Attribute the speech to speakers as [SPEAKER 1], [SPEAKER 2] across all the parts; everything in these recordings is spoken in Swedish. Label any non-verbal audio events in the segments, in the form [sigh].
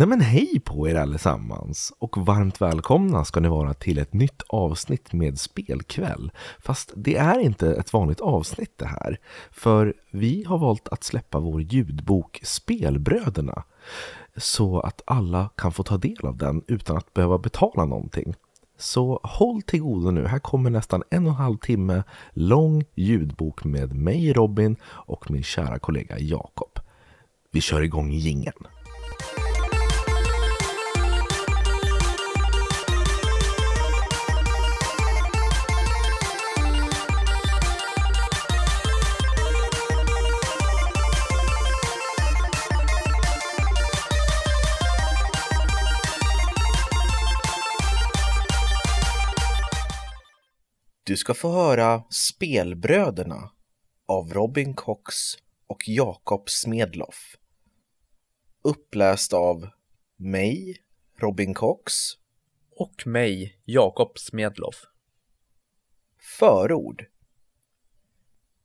[SPEAKER 1] Nej men hej på er allesammans och varmt välkomna ska ni vara till ett nytt avsnitt med spelkväll. Fast det är inte ett vanligt avsnitt det här, för vi har valt att släppa vår ljudbok Spelbröderna så att alla kan få ta del av den utan att behöva betala någonting. Så håll till godo nu, här kommer nästan en och en halv timme lång ljudbok med mig Robin och min kära kollega Jakob. Vi kör igång gingen. Du ska få höra Spelbröderna av Robin Cox och Jakob Smedloff. Uppläst av mig, Robin Cox.
[SPEAKER 2] Och mig, Jakob Smedloff.
[SPEAKER 1] Förord.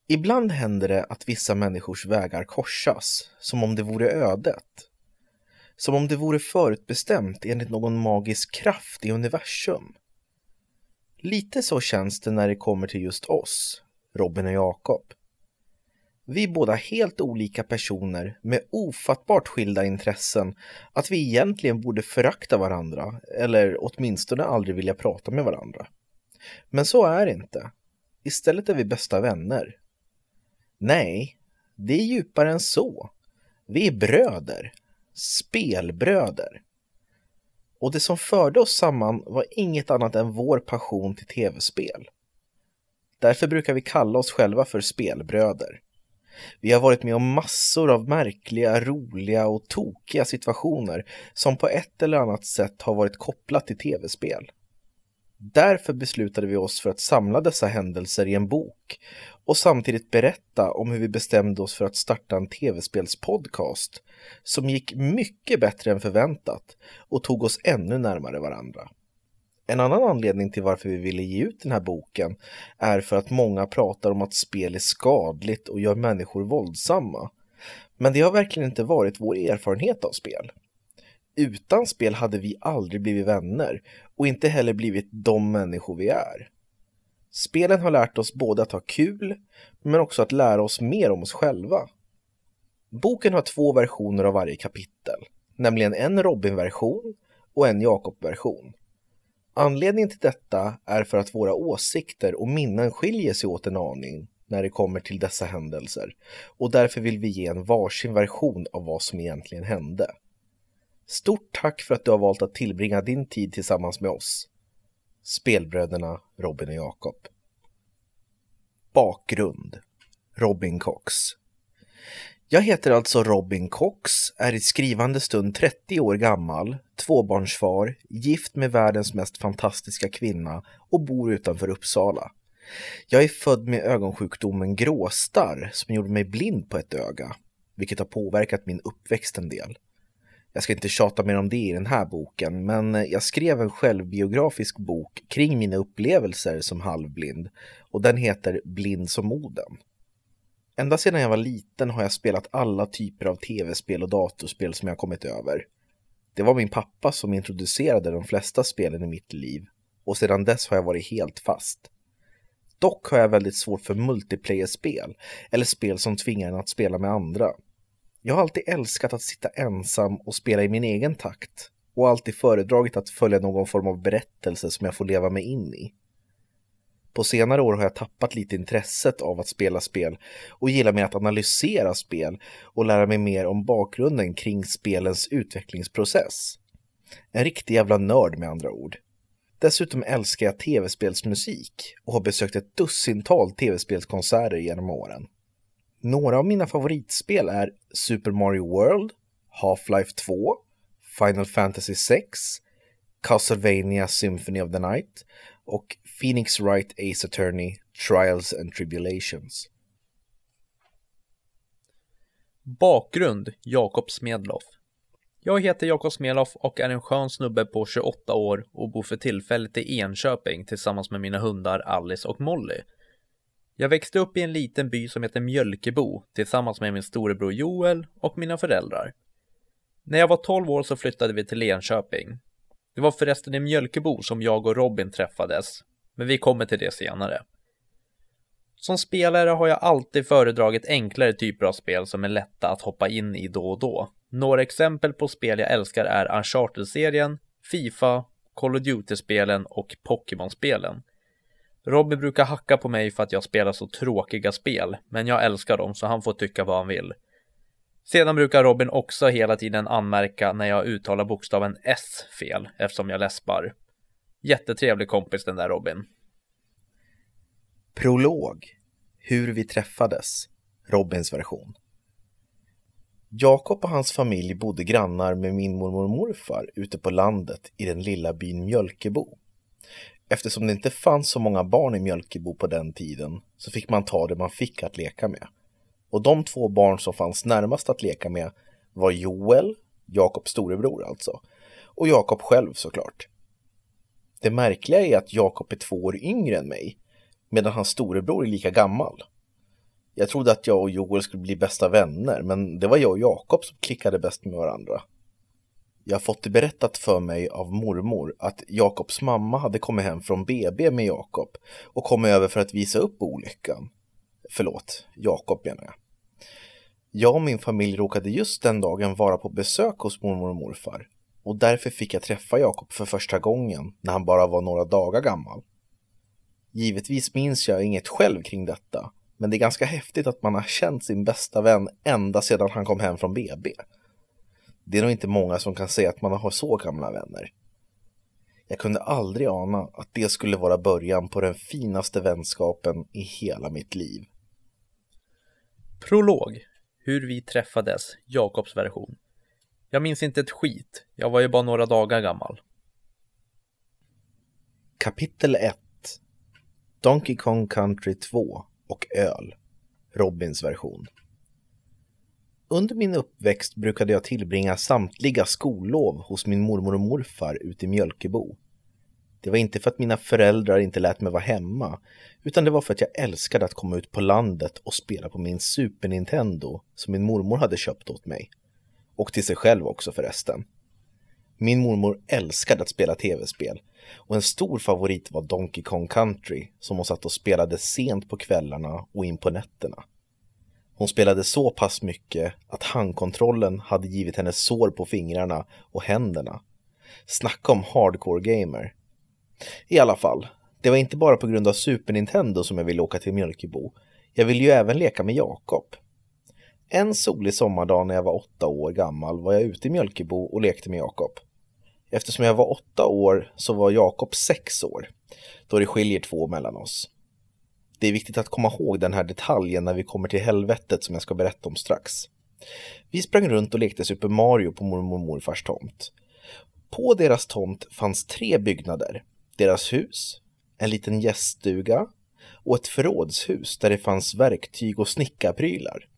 [SPEAKER 1] Ibland händer det att vissa människors vägar korsas, som om det vore ödet. Som om det vore förutbestämt enligt någon magisk kraft i universum. Lite så känns det när det kommer till just oss, Robin och Jakob. Vi är båda helt olika personer med ofattbart skilda intressen att vi egentligen borde förakta varandra eller åtminstone aldrig vilja prata med varandra. Men så är det inte. Istället är vi bästa vänner. Nej, det är djupare än så. Vi är bröder. Spelbröder. Och det som förde oss samman var inget annat än vår passion till tv-spel. Därför brukar vi kalla oss själva för spelbröder. Vi har varit med om massor av märkliga, roliga och tokiga situationer som på ett eller annat sätt har varit kopplat till tv-spel. Därför beslutade vi oss för att samla dessa händelser i en bok och samtidigt berätta om hur vi bestämde oss för att starta en tv-spelspodcast som gick mycket bättre än förväntat och tog oss ännu närmare varandra. En annan anledning till varför vi ville ge ut den här boken är för att många pratar om att spel är skadligt och gör människor våldsamma. Men det har verkligen inte varit vår erfarenhet av spel. Utan spel hade vi aldrig blivit vänner och inte heller blivit de människor vi är. Spelen har lärt oss både att ha kul, men också att lära oss mer om oss själva. Boken har två versioner av varje kapitel, nämligen en Robin-version och en Jakob-version. Anledningen till detta är för att våra åsikter och minnen skiljer sig åt en aning när det kommer till dessa händelser och därför vill vi ge en varsin version av vad som egentligen hände. Stort tack för att du har valt att tillbringa din tid tillsammans med oss. Spelbröderna Robin och Jakob. Bakgrund Robin Cox Jag heter alltså Robin Cox, är i skrivande stund 30 år gammal, tvåbarnsfar, gift med världens mest fantastiska kvinna och bor utanför Uppsala. Jag är född med ögonsjukdomen gråstarr som gjorde mig blind på ett öga, vilket har påverkat min uppväxt en del. Jag ska inte tjata mer om det i den här boken, men jag skrev en självbiografisk bok kring mina upplevelser som halvblind och den heter Blind som moden. Ända sedan jag var liten har jag spelat alla typer av tv-spel och datorspel som jag kommit över. Det var min pappa som introducerade de flesta spelen i mitt liv och sedan dess har jag varit helt fast. Dock har jag väldigt svårt för multiplayer-spel eller spel som tvingar en att spela med andra. Jag har alltid älskat att sitta ensam och spela i min egen takt och alltid föredragit att följa någon form av berättelse som jag får leva mig in i. På senare år har jag tappat lite intresset av att spela spel och gillar mer att analysera spel och lära mig mer om bakgrunden kring spelens utvecklingsprocess. En riktig jävla nörd med andra ord. Dessutom älskar jag tv-spelsmusik och har besökt ett dussintal tv-spelskonserter genom åren. Några av mina favoritspel är Super Mario World, Half-Life 2, Final Fantasy 6, Castlevania Symphony of the Night och Phoenix Wright Ace Attorney Trials and Tribulations.
[SPEAKER 2] Bakgrund Jakob Smedloff Jag heter Jakob Smedloff och är en skön snubbe på 28 år och bor för tillfället i Enköping tillsammans med mina hundar Alice och Molly. Jag växte upp i en liten by som heter Mjölkebo tillsammans med min storebror Joel och mina föräldrar. När jag var 12 år så flyttade vi till Enköping. Det var förresten i Mjölkebo som jag och Robin träffades, men vi kommer till det senare. Som spelare har jag alltid föredragit enklare typer av spel som är lätta att hoppa in i då och då. Några exempel på spel jag älskar är Uncharted-serien, Fifa, Call of Duty-spelen och Pokémon-spelen. Robin brukar hacka på mig för att jag spelar så tråkiga spel, men jag älskar dem så han får tycka vad han vill. Sedan brukar Robin också hela tiden anmärka när jag uttalar bokstaven S fel eftersom jag läspar. Jättetrevlig kompis den där Robin.
[SPEAKER 1] Prolog Hur vi träffades Robins version Jakob och hans familj bodde grannar med min mormor och morfar ute på landet i den lilla byn Mjölkebo. Eftersom det inte fanns så många barn i Mjölkebo på den tiden så fick man ta det man fick att leka med. Och de två barn som fanns närmast att leka med var Joel, Jakobs storebror alltså, och Jakob själv såklart. Det märkliga är att Jakob är två år yngre än mig, medan hans storebror är lika gammal. Jag trodde att jag och Joel skulle bli bästa vänner, men det var jag och Jakob som klickade bäst med varandra. Jag har fått det berättat för mig av mormor att Jakobs mamma hade kommit hem från BB med Jakob och kommit över för att visa upp olyckan. Förlåt, Jakob menar jag. Jag och min familj råkade just den dagen vara på besök hos mormor och morfar och därför fick jag träffa Jakob för första gången när han bara var några dagar gammal. Givetvis minns jag inget själv kring detta, men det är ganska häftigt att man har känt sin bästa vän ända sedan han kom hem från BB. Det är nog inte många som kan säga att man har så gamla vänner. Jag kunde aldrig ana att det skulle vara början på den finaste vänskapen i hela mitt liv.
[SPEAKER 2] Prolog Hur vi träffades, Jakobs version. Jag minns inte ett skit, jag var ju bara några dagar gammal.
[SPEAKER 1] Kapitel 1 Donkey Kong Country 2 och öl Robins version under min uppväxt brukade jag tillbringa samtliga skollov hos min mormor och morfar ute i Mjölkebo. Det var inte för att mina föräldrar inte lät mig vara hemma, utan det var för att jag älskade att komma ut på landet och spela på min Super Nintendo som min mormor hade köpt åt mig. Och till sig själv också förresten. Min mormor älskade att spela tv-spel och en stor favorit var Donkey Kong Country som hon satt och spelade sent på kvällarna och in på nätterna. Hon spelade så pass mycket att handkontrollen hade givit henne sår på fingrarna och händerna. Snacka om hardcore gamer. I alla fall, det var inte bara på grund av Super Nintendo som jag ville åka till Mjölkebo. Jag ville ju även leka med Jakob. En solig sommardag när jag var åtta år gammal var jag ute i Mjölkebo och lekte med Jakob. Eftersom jag var åtta år så var Jakob sex år, då det skiljer två mellan oss. Det är viktigt att komma ihåg den här detaljen när vi kommer till helvetet som jag ska berätta om strax. Vi sprang runt och lekte Super Mario på mormor och morfars tomt. På deras tomt fanns tre byggnader. Deras hus, en liten gäststuga och ett förrådshus där det fanns verktyg och snickarprylar.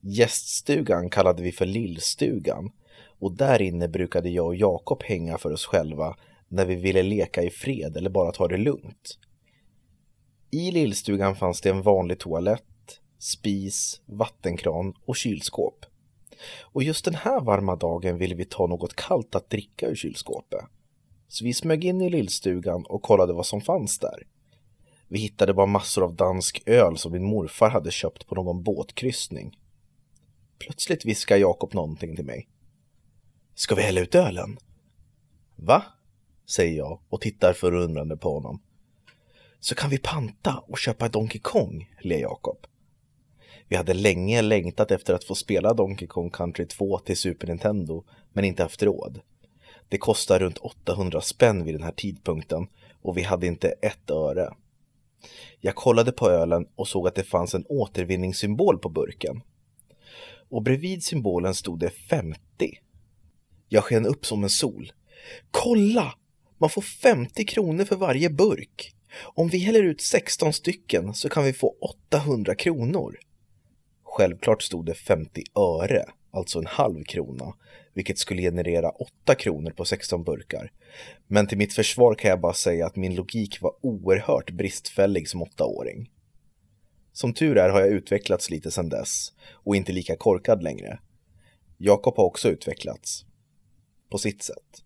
[SPEAKER 1] Gäststugan kallade vi för Lillstugan och där inne brukade jag och Jakob hänga för oss själva när vi ville leka i fred eller bara ta det lugnt. I lillstugan fanns det en vanlig toalett, spis, vattenkran och kylskåp. Och just den här varma dagen ville vi ta något kallt att dricka ur kylskåpet. Så vi smög in i lillstugan och kollade vad som fanns där. Vi hittade bara massor av dansk öl som min morfar hade köpt på någon båtkryssning. Plötsligt viskar Jakob någonting till mig. Ska vi hälla ut ölen? Va? säger jag och tittar förundrande på honom. Så kan vi panta och köpa Donkey Kong, ler Jakob. Vi hade länge längtat efter att få spela Donkey Kong Country 2 till Super Nintendo, men inte haft råd. Det kostar runt 800 spänn vid den här tidpunkten och vi hade inte ett öre. Jag kollade på ölen och såg att det fanns en återvinningssymbol på burken. Och bredvid symbolen stod det 50 jag sken upp som en sol. Kolla! Man får 50 kronor för varje burk. Om vi häller ut 16 stycken så kan vi få 800 kronor. Självklart stod det 50 öre, alltså en halv krona, vilket skulle generera 8 kronor på 16 burkar. Men till mitt försvar kan jag bara säga att min logik var oerhört bristfällig som åttaåring. Som tur är har jag utvecklats lite sedan dess och inte lika korkad längre. Jakob har också utvecklats. På sitt sätt.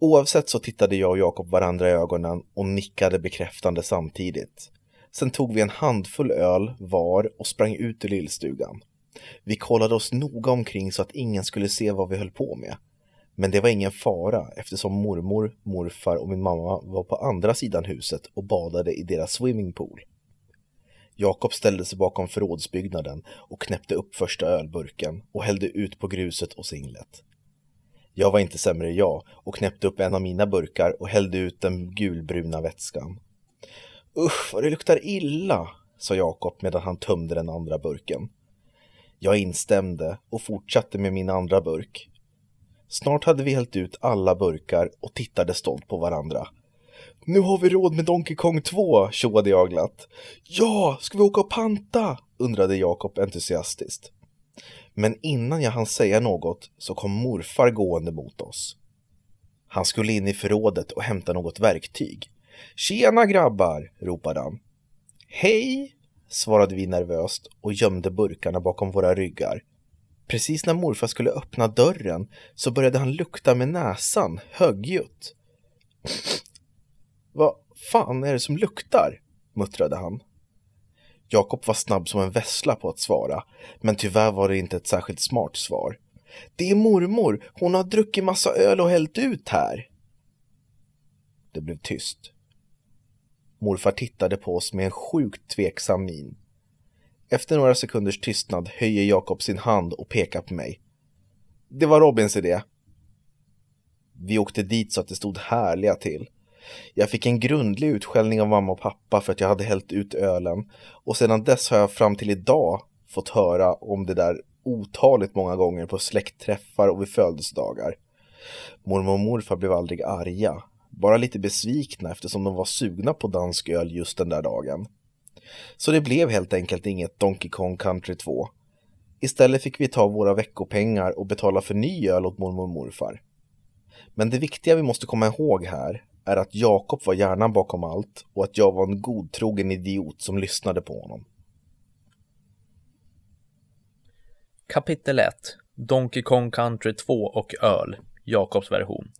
[SPEAKER 1] Oavsett så tittade jag och Jakob varandra i ögonen och nickade bekräftande samtidigt. Sen tog vi en handfull öl var och sprang ut ur lillstugan. Vi kollade oss noga omkring så att ingen skulle se vad vi höll på med. Men det var ingen fara eftersom mormor, morfar och min mamma var på andra sidan huset och badade i deras swimmingpool. Jakob ställde sig bakom förrådsbyggnaden och knäppte upp första ölburken och hällde ut på gruset och singlet. Jag var inte sämre jag och knäppte upp en av mina burkar och hällde ut den gulbruna vätskan. Usch, vad det luktar illa, sa Jakob medan han tömde den andra burken. Jag instämde och fortsatte med min andra burk. Snart hade vi hällt ut alla burkar och tittade stolt på varandra. Nu har vi råd med Donkey Kong 2, tjoade jag glatt. Ja, ska vi åka och panta? undrade Jakob entusiastiskt. Men innan jag hann säga något så kom morfar gående mot oss. Han skulle in i förrådet och hämta något verktyg. Tjena grabbar, ropade han. Hej, svarade vi nervöst och gömde burkarna bakom våra ryggar. Precis när morfar skulle öppna dörren så började han lukta med näsan, högljutt. Vad fan är det som luktar? muttrade han. Jakob var snabb som en vessla på att svara, men tyvärr var det inte ett särskilt smart svar. Det är mormor, hon har druckit massa öl och hällt ut här. Det blev tyst. Morfar tittade på oss med en sjukt tveksam min. Efter några sekunders tystnad höjer Jakob sin hand och pekar på mig. Det var Robins idé. Vi åkte dit så att det stod härliga till. Jag fick en grundlig utskällning av mamma och pappa för att jag hade hällt ut ölen och sedan dess har jag fram till idag fått höra om det där otaligt många gånger på släktträffar och vid födelsedagar. Mormor och morfar blev aldrig arga, bara lite besvikna eftersom de var sugna på dansk öl just den där dagen. Så det blev helt enkelt inget Donkey Kong Country 2. Istället fick vi ta våra veckopengar och betala för ny öl åt mormor och morfar. Men det viktiga vi måste komma ihåg här är att Jakob var hjärnan bakom allt och att jag var en godtrogen idiot som lyssnade på honom.
[SPEAKER 2] Kapitel 1 Donkey Kong Country 2 och öl, Jakobs version.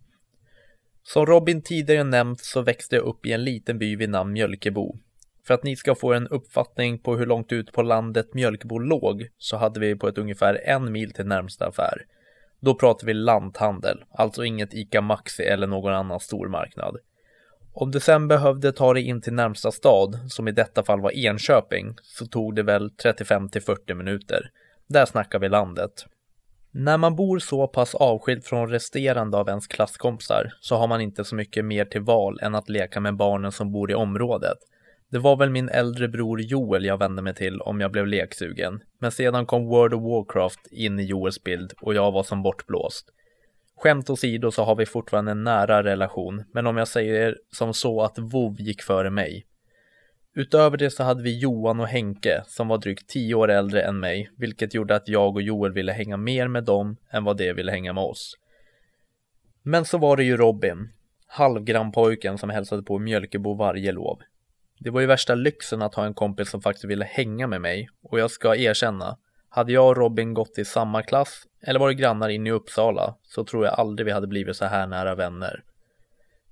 [SPEAKER 2] Som Robin tidigare nämnt så växte jag upp i en liten by vid namn Mjölkebo. För att ni ska få en uppfattning på hur långt ut på landet Mjölkebo låg så hade vi på ett ungefär en mil till närmsta affär. Då pratar vi lanthandel, alltså inget ICA Maxi eller någon annan stormarknad. Om du sen behövde ta dig in till närmsta stad, som i detta fall var Enköping, så tog det väl 35 till 40 minuter. Där snackar vi landet. När man bor så pass avskild från resterande av ens klasskompisar så har man inte så mycket mer till val än att leka med barnen som bor i området. Det var väl min äldre bror Joel jag vände mig till om jag blev leksugen. Men sedan kom World of Warcraft in i Joels bild och jag var som bortblåst. Skämt åsido så har vi fortfarande en nära relation, men om jag säger som så att WoW gick före mig. Utöver det så hade vi Johan och Henke som var drygt tio år äldre än mig, vilket gjorde att jag och Joel ville hänga mer med dem än vad de ville hänga med oss. Men så var det ju Robin, halvgrannpojken som hälsade på Mjölkebo varje lov. Det var ju värsta lyxen att ha en kompis som faktiskt ville hänga med mig och jag ska erkänna, hade jag och Robin gått i samma klass eller varit grannar inne i Uppsala så tror jag aldrig vi hade blivit så här nära vänner.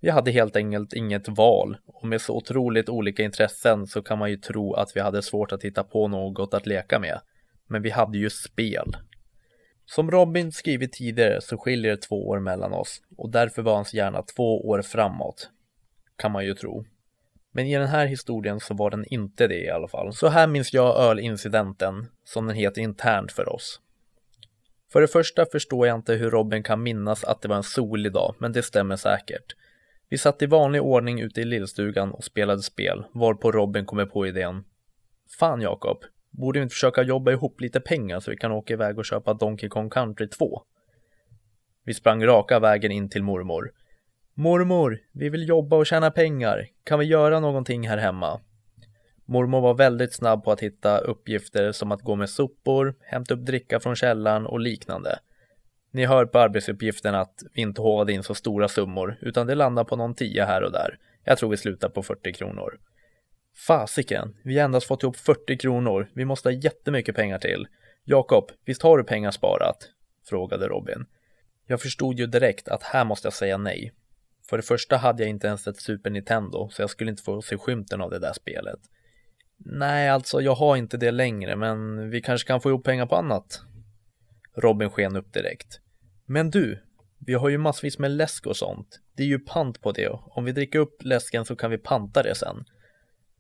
[SPEAKER 2] Vi hade helt enkelt inget val och med så otroligt olika intressen så kan man ju tro att vi hade svårt att hitta på något att leka med. Men vi hade ju spel. Som Robin skrivit tidigare så skiljer det två år mellan oss och därför var hans hjärna två år framåt. Kan man ju tro. Men i den här historien så var den inte det i alla fall. Så här minns jag ölincidenten, som den heter internt för oss. För det första förstår jag inte hur Robin kan minnas att det var en solig dag, men det stämmer säkert. Vi satt i vanlig ordning ute i lillstugan och spelade spel, varpå Robin kommer på idén. Fan Jakob, borde vi inte försöka jobba ihop lite pengar så vi kan åka iväg och köpa Donkey Kong Country 2? Vi sprang raka vägen in till mormor. Mormor, vi vill jobba och tjäna pengar. Kan vi göra någonting här hemma? Mormor var väldigt snabb på att hitta uppgifter som att gå med sopor, hämta upp dricka från källaren och liknande. Ni hör på arbetsuppgiften att vi inte håvade in så stora summor, utan det landar på någon tia här och där. Jag tror vi slutar på 40 kronor. Fasiken, vi har endast fått ihop 40 kronor. Vi måste ha jättemycket pengar till. Jakob, visst har du pengar sparat? frågade Robin. Jag förstod ju direkt att här måste jag säga nej. För det första hade jag inte ens ett Super Nintendo, så jag skulle inte få se skymten av det där spelet. Nej, alltså jag har inte det längre, men vi kanske kan få ihop pengar på annat. Robin sken upp direkt. Men du, vi har ju massvis med läsk och sånt. Det är ju pant på det. Om vi dricker upp läsken så kan vi panta det sen.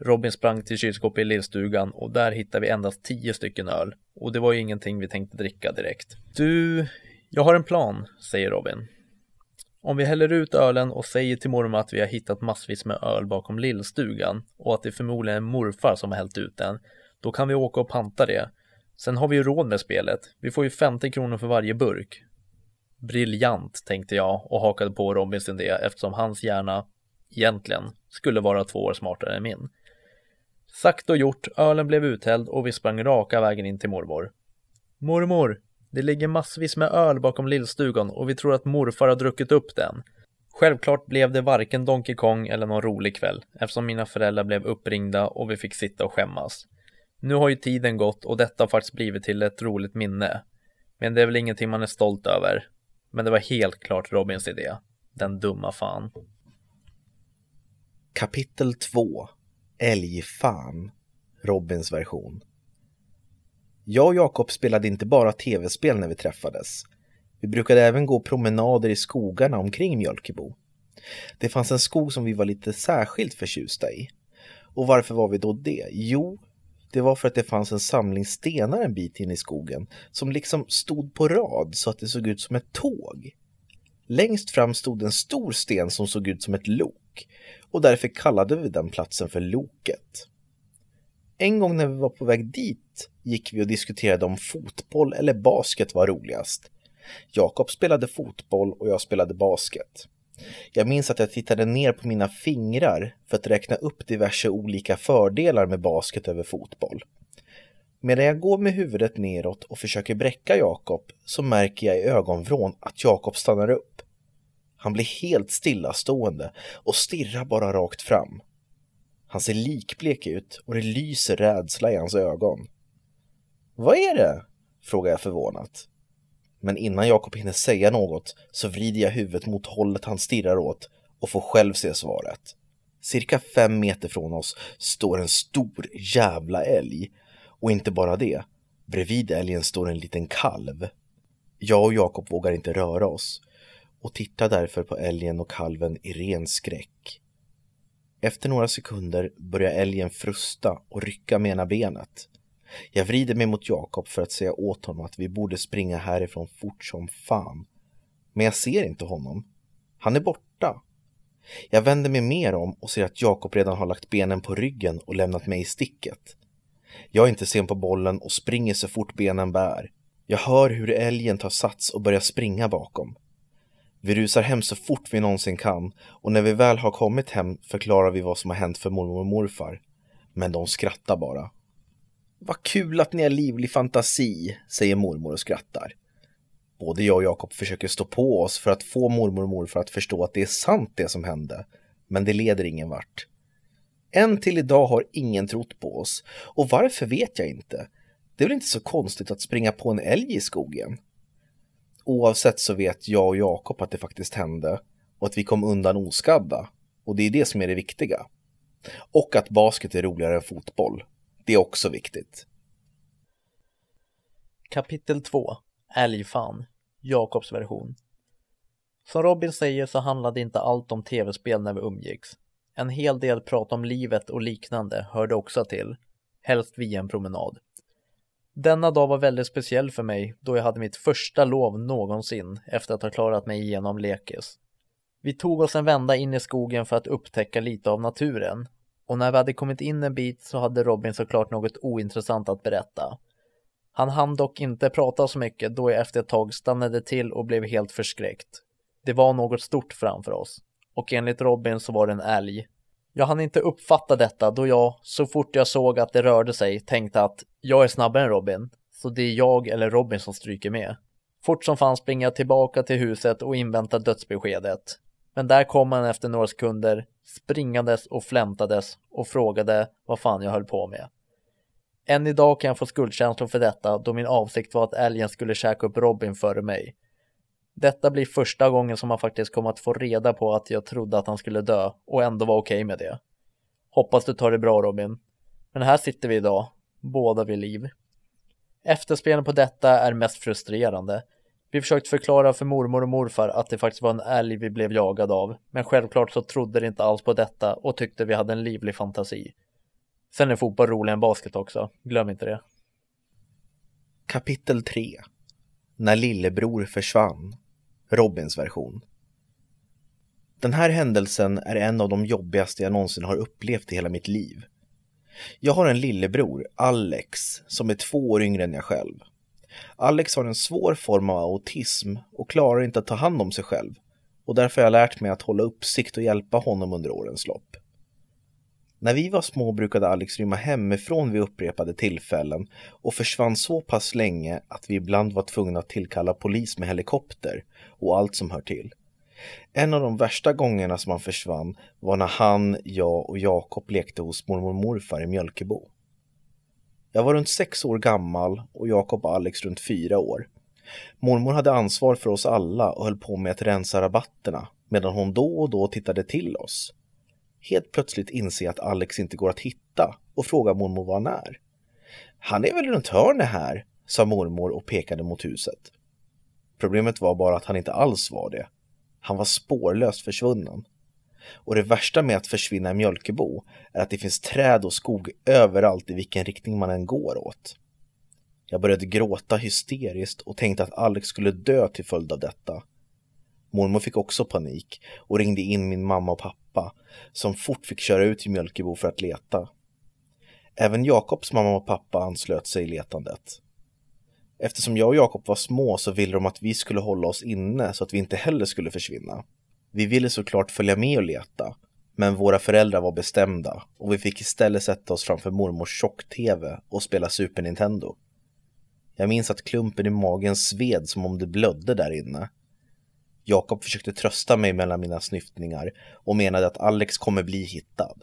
[SPEAKER 2] Robin sprang till kylskåpet i lillstugan och där hittade vi endast tio stycken öl. Och det var ju ingenting vi tänkte dricka direkt. Du, jag har en plan, säger Robin. Om vi häller ut ölen och säger till mormor att vi har hittat massvis med öl bakom lillstugan och att det förmodligen är morfar som har hällt ut den, då kan vi åka och panta det. Sen har vi ju råd med spelet. Vi får ju 50 kronor för varje burk. Briljant, tänkte jag och hakade på Robins idé eftersom hans hjärna egentligen skulle vara två år smartare än min. Sagt och gjort, ölen blev uthälld och vi sprang raka vägen in till mormor. Mormor, det ligger massvis med öl bakom lillstugan och vi tror att morfar har druckit upp den. Självklart blev det varken Donkey Kong eller någon rolig kväll eftersom mina föräldrar blev uppringda och vi fick sitta och skämmas. Nu har ju tiden gått och detta har faktiskt blivit till ett roligt minne. Men det är väl ingenting man är stolt över. Men det var helt klart Robins idé. Den dumma fan.
[SPEAKER 1] Kapitel 2 Älgfan Robins version jag och Jakob spelade inte bara tv-spel när vi träffades. Vi brukade även gå promenader i skogarna omkring Mjölkebo. Det fanns en skog som vi var lite särskilt förtjusta i. Och varför var vi då det? Jo, det var för att det fanns en samling stenar en bit in i skogen som liksom stod på rad så att det såg ut som ett tåg. Längst fram stod en stor sten som såg ut som ett lok och därför kallade vi den platsen för Loket. En gång när vi var på väg dit gick vi och diskuterade om fotboll eller basket var roligast. Jakob spelade fotboll och jag spelade basket. Jag minns att jag tittade ner på mina fingrar för att räkna upp diverse olika fördelar med basket över fotboll. Medan jag går med huvudet neråt och försöker bräcka Jakob så märker jag i ögonvrån att Jakob stannar upp. Han blir helt stillastående och stirrar bara rakt fram. Han ser likblek ut och det lyser rädsla i hans ögon. Vad är det? frågar jag förvånat. Men innan Jakob hinner säga något så vrider jag huvudet mot hållet han stirrar åt och får själv se svaret. Cirka fem meter från oss står en stor jävla älg. Och inte bara det, bredvid älgen står en liten kalv. Jag och Jakob vågar inte röra oss och tittar därför på älgen och kalven i ren skräck. Efter några sekunder börjar älgen frusta och rycka med ena benet. Jag vrider mig mot Jakob för att säga åt honom att vi borde springa härifrån fort som fan. Men jag ser inte honom. Han är borta. Jag vänder mig mer om och ser att Jakob redan har lagt benen på ryggen och lämnat mig i sticket. Jag är inte sen på bollen och springer så fort benen bär. Jag hör hur älgen tar sats och börjar springa bakom. Vi rusar hem så fort vi någonsin kan och när vi väl har kommit hem förklarar vi vad som har hänt för mormor och morfar. Men de skrattar bara. Vad kul att ni har livlig fantasi, säger mormor och skrattar. Både jag och Jakob försöker stå på oss för att få mormor och morfar att förstå att det är sant det som hände. Men det leder ingen vart. Än till idag har ingen trott på oss. Och varför vet jag inte. Det är väl inte så konstigt att springa på en älg i skogen? Oavsett så vet jag och Jakob att det faktiskt hände och att vi kom undan oskadda. Och det är det som är det viktiga. Och att basket är roligare än fotboll. Det är också viktigt.
[SPEAKER 2] Kapitel 2 Älgfan Jakobs version Som Robin säger så handlade inte allt om tv-spel när vi umgicks. En hel del prat om livet och liknande hörde också till, helst via en promenad. Denna dag var väldigt speciell för mig då jag hade mitt första lov någonsin efter att ha klarat mig igenom lekis. Vi tog oss en vända in i skogen för att upptäcka lite av naturen och när vi hade kommit in en bit så hade Robin såklart något ointressant att berätta. Han hann dock inte prata så mycket då jag efter ett tag stannade till och blev helt förskräckt. Det var något stort framför oss och enligt Robin så var det en älg. Jag hann inte uppfatta detta då jag, så fort jag såg att det rörde sig, tänkte att jag är snabbare än Robin, så det är jag eller Robin som stryker med. Fort som fan springer jag tillbaka till huset och inväntar dödsbeskedet. Men där kom han efter några sekunder springandes och flämtades och frågade vad fan jag höll på med. Än idag kan jag få skuldkänslor för detta då min avsikt var att älgen skulle käka upp Robin före mig. Detta blir första gången som man faktiskt kommer att få reda på att jag trodde att han skulle dö och ändå var okej okay med det. Hoppas du tar det bra Robin. Men här sitter vi idag, båda vid liv. Efterspelen på detta är mest frustrerande. Vi försökte förklara för mormor och morfar att det faktiskt var en älg vi blev jagade av, men självklart så trodde de inte alls på detta och tyckte vi hade en livlig fantasi. Sen är fotboll roligare än basket också, glöm inte det.
[SPEAKER 1] Kapitel 3 När lillebror försvann Robins version Den här händelsen är en av de jobbigaste jag någonsin har upplevt i hela mitt liv. Jag har en lillebror, Alex, som är två år yngre än jag själv. Alex har en svår form av autism och klarar inte att ta hand om sig själv och därför har jag lärt mig att hålla uppsikt och hjälpa honom under årens lopp. När vi var små brukade Alex rymma hemifrån vid upprepade tillfällen och försvann så pass länge att vi ibland var tvungna att tillkalla polis med helikopter och allt som hör till. En av de värsta gångerna som han försvann var när han, jag och Jakob lekte hos mormor och morfar i Mjölkebo. Jag var runt sex år gammal och Jakob och Alex runt fyra år. Mormor hade ansvar för oss alla och höll på med att rensa rabatterna medan hon då och då tittade till oss. Helt plötsligt inse att Alex inte går att hitta och frågar mormor var han är. Han är väl runt hörnet här, sa mormor och pekade mot huset. Problemet var bara att han inte alls var det. Han var spårlöst försvunnen. Och det värsta med att försvinna i Mjölkebo är att det finns träd och skog överallt i vilken riktning man än går åt. Jag började gråta hysteriskt och tänkte att Alex skulle dö till följd av detta. Mormor fick också panik och ringde in min mamma och pappa som fort fick köra ut till Mjölkebo för att leta. Även Jakobs mamma och pappa anslöt sig i letandet. Eftersom jag och Jakob var små så ville de att vi skulle hålla oss inne så att vi inte heller skulle försvinna. Vi ville såklart följa med och leta, men våra föräldrar var bestämda och vi fick istället sätta oss framför mormors tjock-tv och spela Super Nintendo. Jag minns att klumpen i magen sved som om det blödde där inne. Jakob försökte trösta mig mellan mina snyftningar och menade att Alex kommer bli hittad.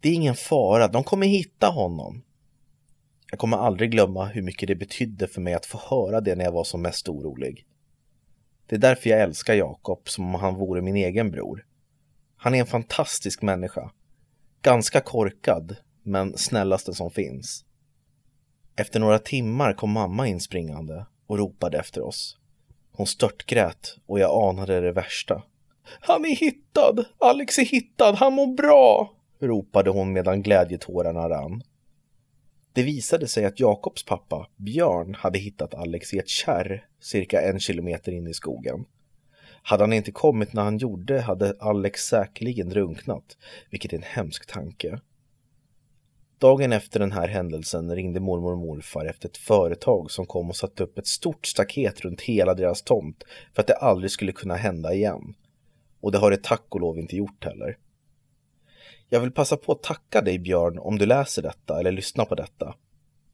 [SPEAKER 1] Det är ingen fara, de kommer hitta honom. Jag kommer aldrig glömma hur mycket det betydde för mig att få höra det när jag var som mest orolig. Det är därför jag älskar Jakob som om han vore min egen bror. Han är en fantastisk människa. Ganska korkad, men snällaste som finns. Efter några timmar kom mamma inspringande och ropade efter oss. Hon störtgrät och jag anade det värsta. Han är hittad! Alex är hittad! Han mår bra! ropade hon medan glädjetårarna rann. Det visade sig att Jakobs pappa, Björn, hade hittat Alex i ett kärr cirka en kilometer in i skogen. Hade han inte kommit när han gjorde hade Alex säkerligen drunknat, vilket är en hemsk tanke. Dagen efter den här händelsen ringde mormor och morfar efter ett företag som kom och satte upp ett stort staket runt hela deras tomt för att det aldrig skulle kunna hända igen. Och det har det tack och lov inte gjort heller. Jag vill passa på att tacka dig Björn om du läser detta eller lyssnar på detta.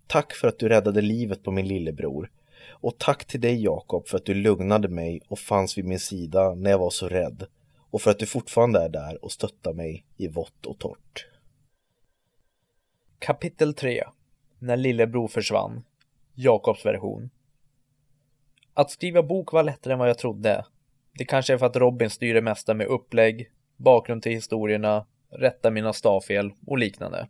[SPEAKER 1] Tack för att du räddade livet på min lillebror. Och tack till dig Jakob för att du lugnade mig och fanns vid min sida när jag var så rädd. Och för att du fortfarande är där och stöttar mig i vått och torrt.
[SPEAKER 2] Kapitel 3 När lillebror försvann Jakobs version Att skriva bok var lättare än vad jag trodde. Det kanske är för att Robin styr det mesta med upplägg, bakgrund till historierna rätta mina stavfel och liknande.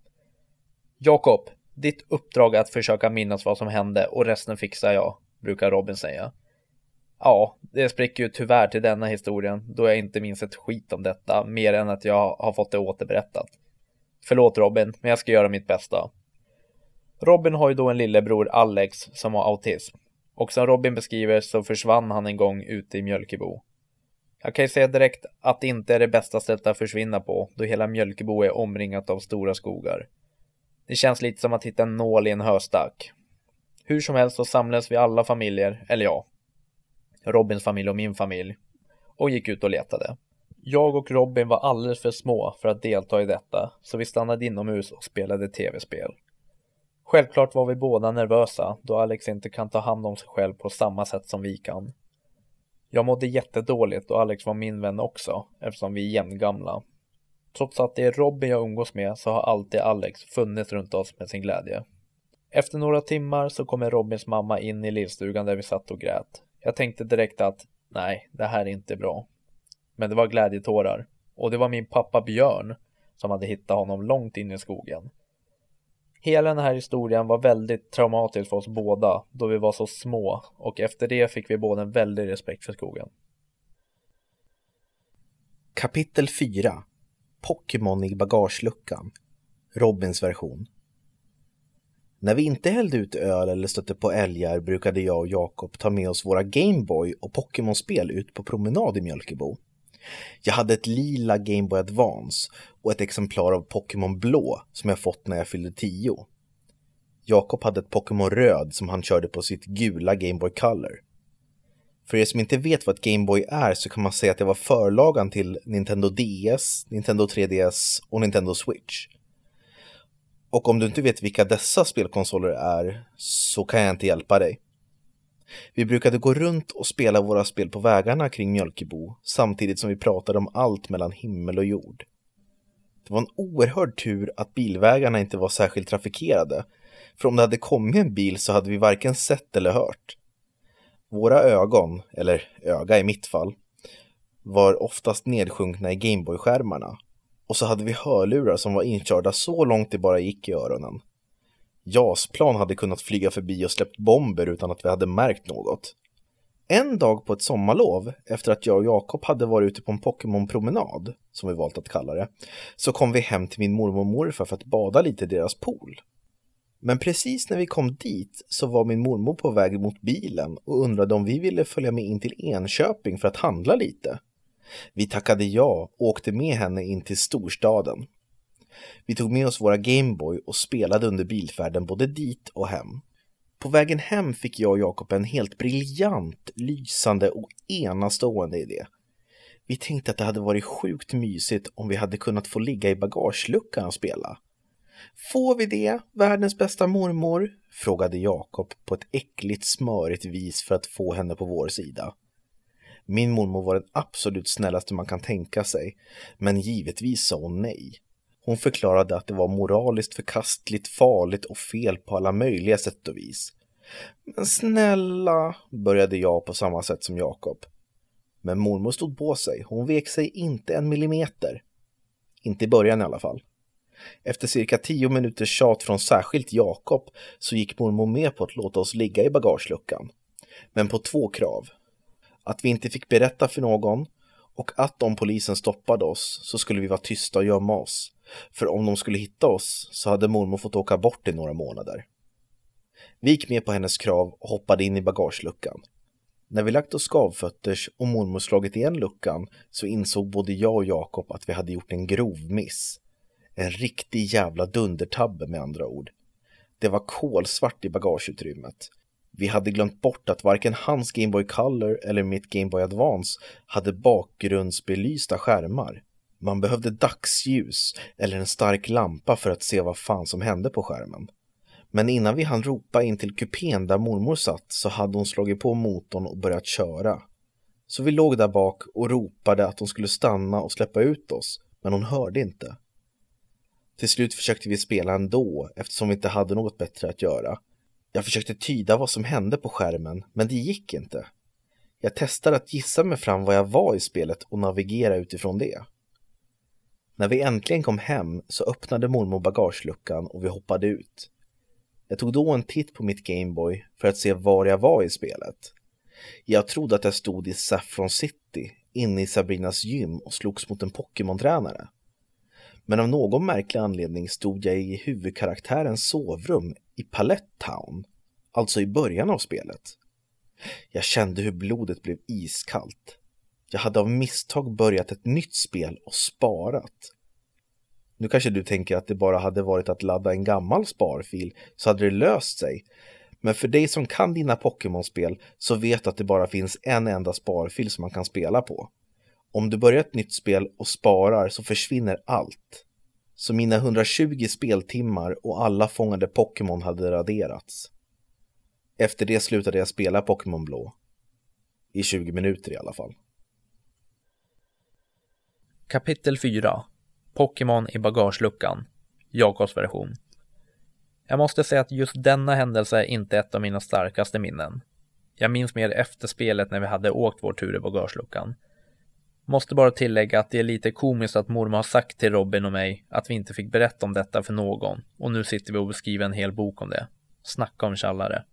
[SPEAKER 2] Jakob, ditt uppdrag är att försöka minnas vad som hände och resten fixar jag, brukar Robin säga. Ja, det spricker ju tyvärr till denna historien då jag inte minns ett skit om detta mer än att jag har fått det återberättat. Förlåt Robin, men jag ska göra mitt bästa. Robin har ju då en lillebror Alex som har autism och som Robin beskriver så försvann han en gång ute i Mjölkebo. Jag kan ju säga direkt att det inte är det bästa stället att försvinna på, då hela Mjölkebo är omringat av stora skogar. Det känns lite som att hitta en nål i en höstack. Hur som helst så samlades vi alla familjer, eller ja, Robins familj och min familj, och gick ut och letade. Jag och Robin var alldeles för små för att delta i detta, så vi stannade inomhus och spelade tv-spel. Självklart var vi båda nervösa, då Alex inte kan ta hand om sig själv på samma sätt som vi kan. Jag mådde jättedåligt och Alex var min vän också, eftersom vi är jämngamla. Trots att det är Robin jag umgås med så har alltid Alex funnits runt oss med sin glädje. Efter några timmar så kommer Robins mamma in i lillstugan där vi satt och grät. Jag tänkte direkt att nej, det här är inte bra. Men det var glädjetårar. Och det var min pappa Björn som hade hittat honom långt in i skogen. Hela den här historien var väldigt traumatisk för oss båda då vi var så små och efter det fick vi båda en väldig respekt för skogen.
[SPEAKER 1] Kapitel 4 Pokémon i bagageluckan Robins version När vi inte hällde ut öl eller stötte på älgar brukade jag och Jakob ta med oss våra Gameboy och Pokémon-spel ut på promenad i Mjölkebo. Jag hade ett lila Game Boy Advance och ett exemplar av Pokémon Blå som jag fått när jag fyllde 10. Jakob hade ett Pokémon Röd som han körde på sitt gula Game Boy Color. För er som inte vet vad ett Game Boy är så kan man säga att det var förlagan till Nintendo DS, Nintendo 3DS och Nintendo Switch. Och om du inte vet vilka dessa spelkonsoler är så kan jag inte hjälpa dig. Vi brukade gå runt och spela våra spel på vägarna kring Mjölkebo samtidigt som vi pratade om allt mellan himmel och jord. Det var en oerhörd tur att bilvägarna inte var särskilt trafikerade, för om det hade kommit en bil så hade vi varken sett eller hört. Våra ögon, eller öga i mitt fall, var oftast nedsjunkna i Gameboy-skärmarna och så hade vi hörlurar som var inkörda så långt det bara gick i öronen. JAS-plan hade kunnat flyga förbi och släppt bomber utan att vi hade märkt något. En dag på ett sommarlov, efter att jag och Jakob hade varit ute på en Pokémon-promenad, som vi valt att kalla det, så kom vi hem till min mormor och morfar för att bada lite i deras pool. Men precis när vi kom dit så var min mormor på väg mot bilen och undrade om vi ville följa med in till Enköping för att handla lite. Vi tackade ja och åkte med henne in till storstaden. Vi tog med oss våra Gameboy och spelade under bilfärden både dit och hem. På vägen hem fick jag och Jakob en helt briljant, lysande och enastående idé. Vi tänkte att det hade varit sjukt mysigt om vi hade kunnat få ligga i bagageluckan och spela. Får vi det, världens bästa mormor? frågade Jakob på ett äckligt smörigt vis för att få henne på vår sida. Min mormor var den absolut snällaste man kan tänka sig, men givetvis sa hon nej. Hon förklarade att det var moraliskt förkastligt, farligt och fel på alla möjliga sätt och vis. Men snälla, började jag på samma sätt som Jakob. Men mormor stod på sig, hon vek sig inte en millimeter. Inte i början i alla fall. Efter cirka tio minuters tjat från särskilt Jakob så gick mormor med på att låta oss ligga i bagageluckan. Men på två krav. Att vi inte fick berätta för någon och att om polisen stoppade oss så skulle vi vara tysta och gömma oss. För om de skulle hitta oss så hade mormor fått åka bort i några månader. Vi gick med på hennes krav och hoppade in i bagageluckan. När vi lagt oss skavfötters och mormor slagit igen luckan så insåg både jag och Jakob att vi hade gjort en grov miss. En riktig jävla dundertabbe med andra ord. Det var kolsvart i bagageutrymmet. Vi hade glömt bort att varken hans Gameboy Color eller mitt Gameboy Advance hade bakgrundsbelysta skärmar. Man behövde dagsljus eller en stark lampa för att se vad fan som hände på skärmen. Men innan vi hann ropa in till kupén där mormor satt så hade hon slagit på motorn och börjat köra. Så vi låg där bak och ropade att hon skulle stanna och släppa ut oss, men hon hörde inte. Till slut försökte vi spela ändå eftersom vi inte hade något bättre att göra. Jag försökte tyda vad som hände på skärmen, men det gick inte. Jag testade att gissa mig fram vad jag var i spelet och navigera utifrån det. När vi äntligen kom hem så öppnade mormor bagageluckan och vi hoppade ut. Jag tog då en titt på mitt Gameboy för att se var jag var i spelet. Jag trodde att jag stod i Saffron City, inne i Sabrinas gym och slogs mot en Pokémon-tränare. Men av någon märklig anledning stod jag i huvudkaraktärens sovrum i Palette Town, alltså i början av spelet. Jag kände hur blodet blev iskallt. Jag hade av misstag börjat ett nytt spel och sparat. Nu kanske du tänker att det bara hade varit att ladda en gammal sparfil så hade det löst sig. Men för dig som kan dina Pokémon-spel så vet du att det bara finns en enda sparfil som man kan spela på. Om du börjar ett nytt spel och sparar så försvinner allt. Så mina 120 speltimmar och alla fångade Pokémon hade raderats. Efter det slutade jag spela Pokémon Blå. I 20 minuter i alla fall.
[SPEAKER 2] Kapitel 4 Pokémon i bagageluckan Jakobs version Jag måste säga att just denna händelse är inte ett av mina starkaste minnen. Jag minns mer efterspelet när vi hade åkt vår tur i bagageluckan. Måste bara tillägga att det är lite komiskt att mormor har sagt till Robin och mig att vi inte fick berätta om detta för någon och nu sitter vi och beskriver en hel bok om det. Snacka om tjallare.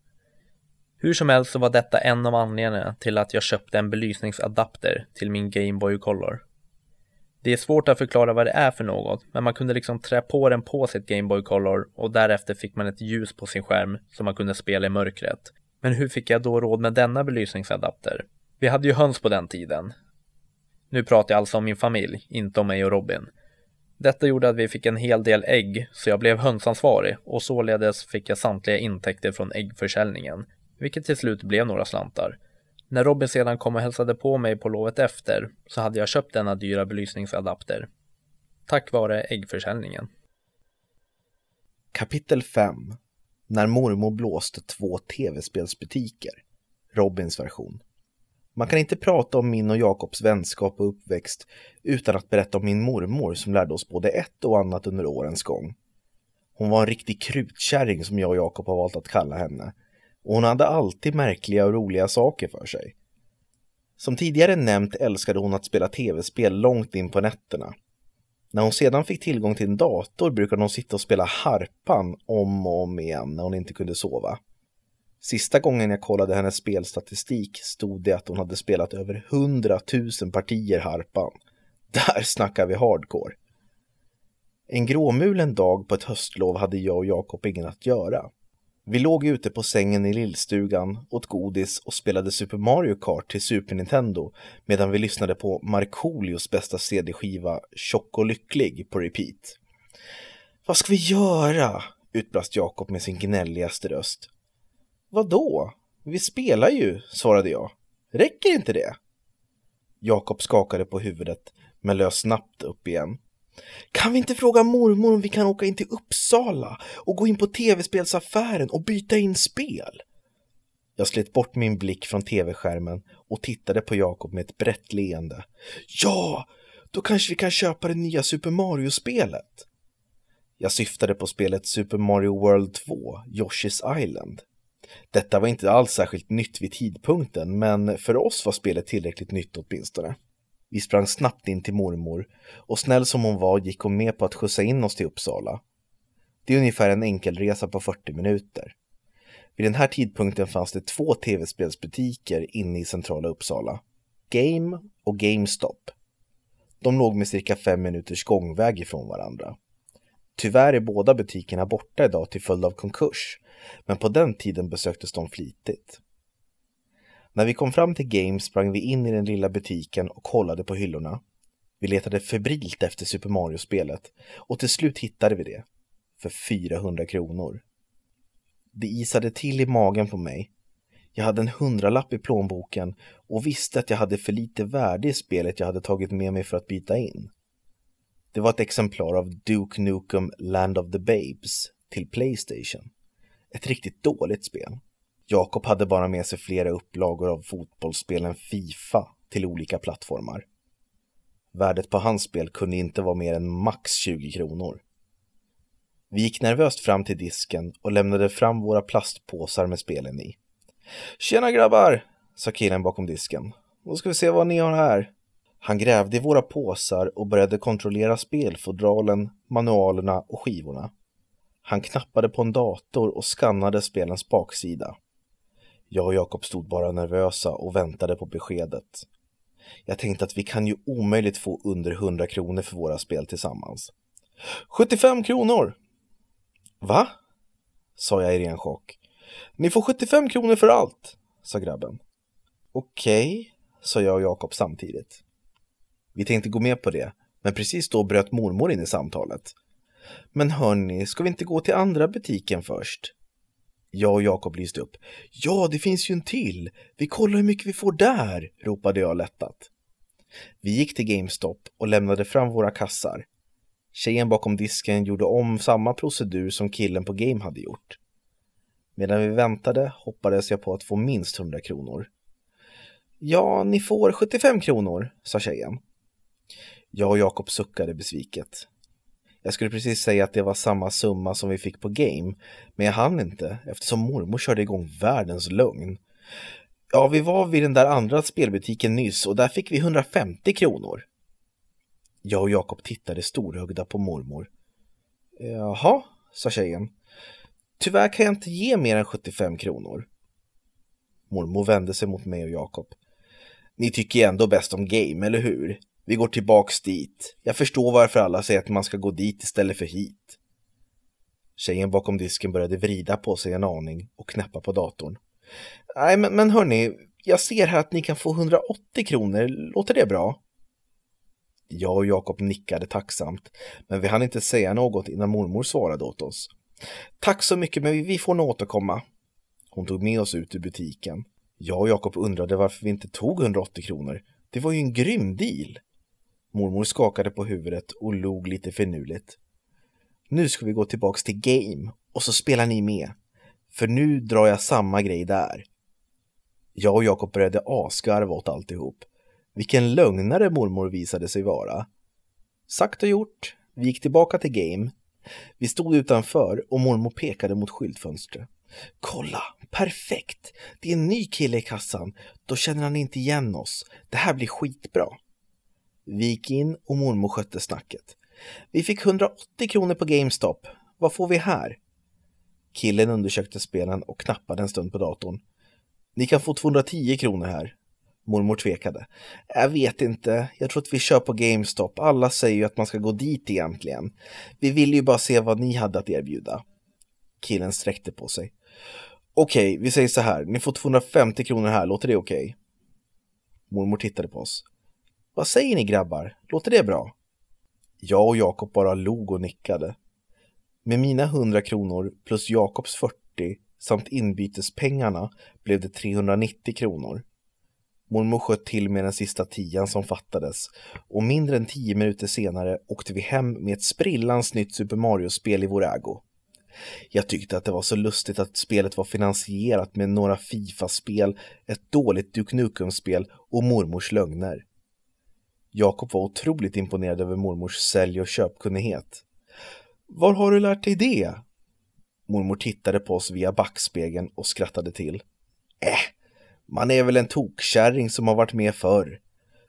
[SPEAKER 2] Hur som helst så var detta en av anledningarna till att jag köpte en belysningsadapter till min Game Boy Color. Det är svårt att förklara vad det är för något, men man kunde liksom trä på den på sitt Game Boy Color och därefter fick man ett ljus på sin skärm som man kunde spela i mörkret. Men hur fick jag då råd med denna belysningsadapter? Vi hade ju höns på den tiden. Nu pratar jag alltså om min familj, inte om mig och Robin. Detta gjorde att vi fick en hel del ägg, så jag blev hönsansvarig och således fick jag samtliga intäkter från äggförsäljningen, vilket till slut blev några slantar. När Robin sedan kom och hälsade på mig på lovet efter så hade jag köpt denna dyra belysningsadapter. Tack vare äggförsäljningen.
[SPEAKER 1] Kapitel 5 När mormor blåste två tv-spelsbutiker Robins version Man kan inte prata om min och Jakobs vänskap och uppväxt utan att berätta om min mormor som lärde oss både ett och annat under årens gång. Hon var en riktig krutkärring som jag och Jakob har valt att kalla henne och hon hade alltid märkliga och roliga saker för sig. Som tidigare nämnt älskade hon att spela tv-spel långt in på nätterna. När hon sedan fick tillgång till en dator brukade hon sitta och spela harpan om och om igen när hon inte kunde sova. Sista gången jag kollade hennes spelstatistik stod det att hon hade spelat över 100 000 partier harpan. [laughs] Där snackar vi hardcore. En gråmulen dag på ett höstlov hade jag och Jakob ingen att göra. Vi låg ute på sängen i lillstugan, åt godis och spelade Super Mario Kart till Super Nintendo medan vi lyssnade på Markoolios bästa CD-skiva Tjock och lycklig på repeat. Vad ska vi göra? utbrast Jakob med sin gnälligaste röst. Vadå? Vi spelar ju, svarade jag. Räcker inte det? Jakob skakade på huvudet men lös snabbt upp igen. Kan vi inte fråga mormor om vi kan åka in till Uppsala och gå in på tv-spelsaffären och byta in spel? Jag slet bort min blick från tv-skärmen och tittade på Jakob med ett brett leende. Ja, då kanske vi kan köpa det nya Super Mario-spelet. Jag syftade på spelet Super Mario World 2, Yoshi's Island. Detta var inte alls särskilt nytt vid tidpunkten, men för oss var spelet tillräckligt nytt åtminstone. Vi sprang snabbt in till mormor och snäll som hon var gick hon med på att skjutsa in oss till Uppsala. Det är ungefär en enkelresa på 40 minuter. Vid den här tidpunkten fanns det två tv-spelsbutiker inne i centrala Uppsala. Game och GameStop. De låg med cirka fem minuters gångväg ifrån varandra. Tyvärr är båda butikerna borta idag till följd av konkurs, men på den tiden besöktes de flitigt. När vi kom fram till Games sprang vi in i den lilla butiken och kollade på hyllorna. Vi letade febrilt efter Super Mario-spelet och till slut hittade vi det. För 400 kronor. Det isade till i magen på mig. Jag hade en hundralapp i plånboken och visste att jag hade för lite värde i spelet jag hade tagit med mig för att byta in. Det var ett exemplar av Duke Nukem Land of the Babes till Playstation. Ett riktigt dåligt spel. Jakob hade bara med sig flera upplagor av fotbollsspelen Fifa till olika plattformar. Värdet på hans spel kunde inte vara mer än max 20 kronor. Vi gick nervöst fram till disken och lämnade fram våra plastpåsar med spelen i. Tjena grabbar, sa killen bakom disken. Då ska vi se vad ni har här. Han grävde i våra påsar och började kontrollera spelfodralen, manualerna och skivorna. Han knappade på en dator och skannade spelens baksida. Jag och Jakob stod bara nervösa och väntade på beskedet. Jag tänkte att vi kan ju omöjligt få under 100 kronor för våra spel tillsammans. 75 kronor! Va? sa jag i ren chock. Ni får 75 kronor för allt, sa grabben. Okej, okay, sa jag och Jakob samtidigt. Vi tänkte gå med på det, men precis då bröt mormor in i samtalet. Men hörni, ska vi inte gå till andra butiken först? Jag och Jakob lyste upp. Ja, det finns ju en till! Vi kollar hur mycket vi får där! ropade jag lättat. Vi gick till GameStop och lämnade fram våra kassar. Tjejen bakom disken gjorde om samma procedur som killen på Game hade gjort. Medan vi väntade hoppades jag på att få minst 100 kronor. Ja, ni får 75 kronor, sa tjejen. Jag och Jakob suckade besviket. Jag skulle precis säga att det var samma summa som vi fick på game, men jag hann inte eftersom mormor körde igång världens lögn. Ja, vi var vid den där andra spelbutiken nyss och där fick vi 150 kronor. Jag och Jakob tittade storögda på mormor. Jaha, sa tjejen. Tyvärr kan jag inte ge mer än 75 kronor. Mormor vände sig mot mig och Jakob. Ni tycker ju ändå bäst om game, eller hur? Vi går tillbaks dit. Jag förstår varför alla säger att man ska gå dit istället för hit. Tjejen bakom disken började vrida på sig en aning och knäppa på datorn. Nej, men, men hörni, jag ser här att ni kan få 180 kronor. Låter det bra? Jag och Jakob nickade tacksamt, men vi hann inte säga något innan mormor svarade åt oss. Tack så mycket, men vi får nog återkomma. Hon tog med oss ut ur butiken. Jag och Jakob undrade varför vi inte tog 180 kronor. Det var ju en grym deal. Mormor skakade på huvudet och log lite finurligt. Nu ska vi gå tillbaks till game och så spelar ni med. För nu drar jag samma grej där. Jag och Jakob började asgarva åt alltihop. Vilken lögnare mormor visade sig vara. Sagt och gjort, vi gick tillbaka till game. Vi stod utanför och mormor pekade mot skyltfönstret. Kolla, perfekt! Det är en ny kille i kassan. Då känner han inte igen oss. Det här blir skitbra. Vi gick in och mormor skötte snacket. Vi fick 180 kronor på GameStop. Vad får vi här? Killen undersökte spelen och knappade en stund på datorn. Ni kan få 210 kronor här. Mormor tvekade. Jag vet inte. Jag tror att vi kör på GameStop. Alla säger ju att man ska gå dit egentligen. Vi ville ju bara se vad ni hade att erbjuda. Killen sträckte på sig. Okej, vi säger så här. Ni får 250 kronor här. Låter det okej? Okay? Mormor tittade på oss. Vad säger ni grabbar? Låter det bra? Jag och Jakob bara log och nickade. Med mina 100 kronor plus Jakobs 40 samt inbytespengarna blev det 390 kronor. Mormor sköt till med den sista tian som fattades och mindre än tio minuter senare åkte vi hem med ett sprillans nytt Super Mario-spel i vår ägo. Jag tyckte att det var så lustigt att spelet var finansierat med några Fifa-spel, ett dåligt Duke Nukem-spel och mormors lögner. Jakob var otroligt imponerad över mormors sälj och köpkunnighet. Var har du lärt dig det? Mormor tittade på oss via backspegeln och skrattade till. Äh, man är väl en tokkärring som har varit med förr.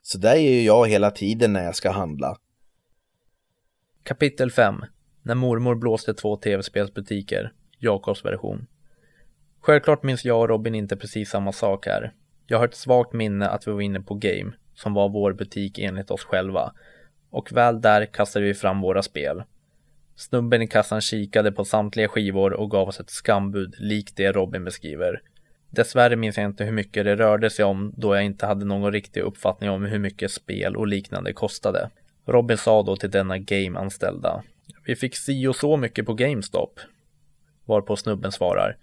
[SPEAKER 1] Så där är ju jag hela tiden när jag ska handla.
[SPEAKER 2] Kapitel 5 När mormor blåste två tv-spelsbutiker Jakobs version Självklart minns jag och Robin inte precis samma sak här. Jag har ett svagt minne att vi var inne på Game, som var vår butik enligt oss själva. Och väl där kastade vi fram våra spel. Snubben i kassan kikade på samtliga skivor och gav oss ett skambud likt det Robin beskriver. Dessvärre minns jag inte hur mycket det rörde sig om då jag inte hade någon riktig uppfattning om hur mycket spel och liknande kostade. Robin sa då till denna game-anställda. Vi fick si och så mycket på GameStop. Varpå snubben svarar.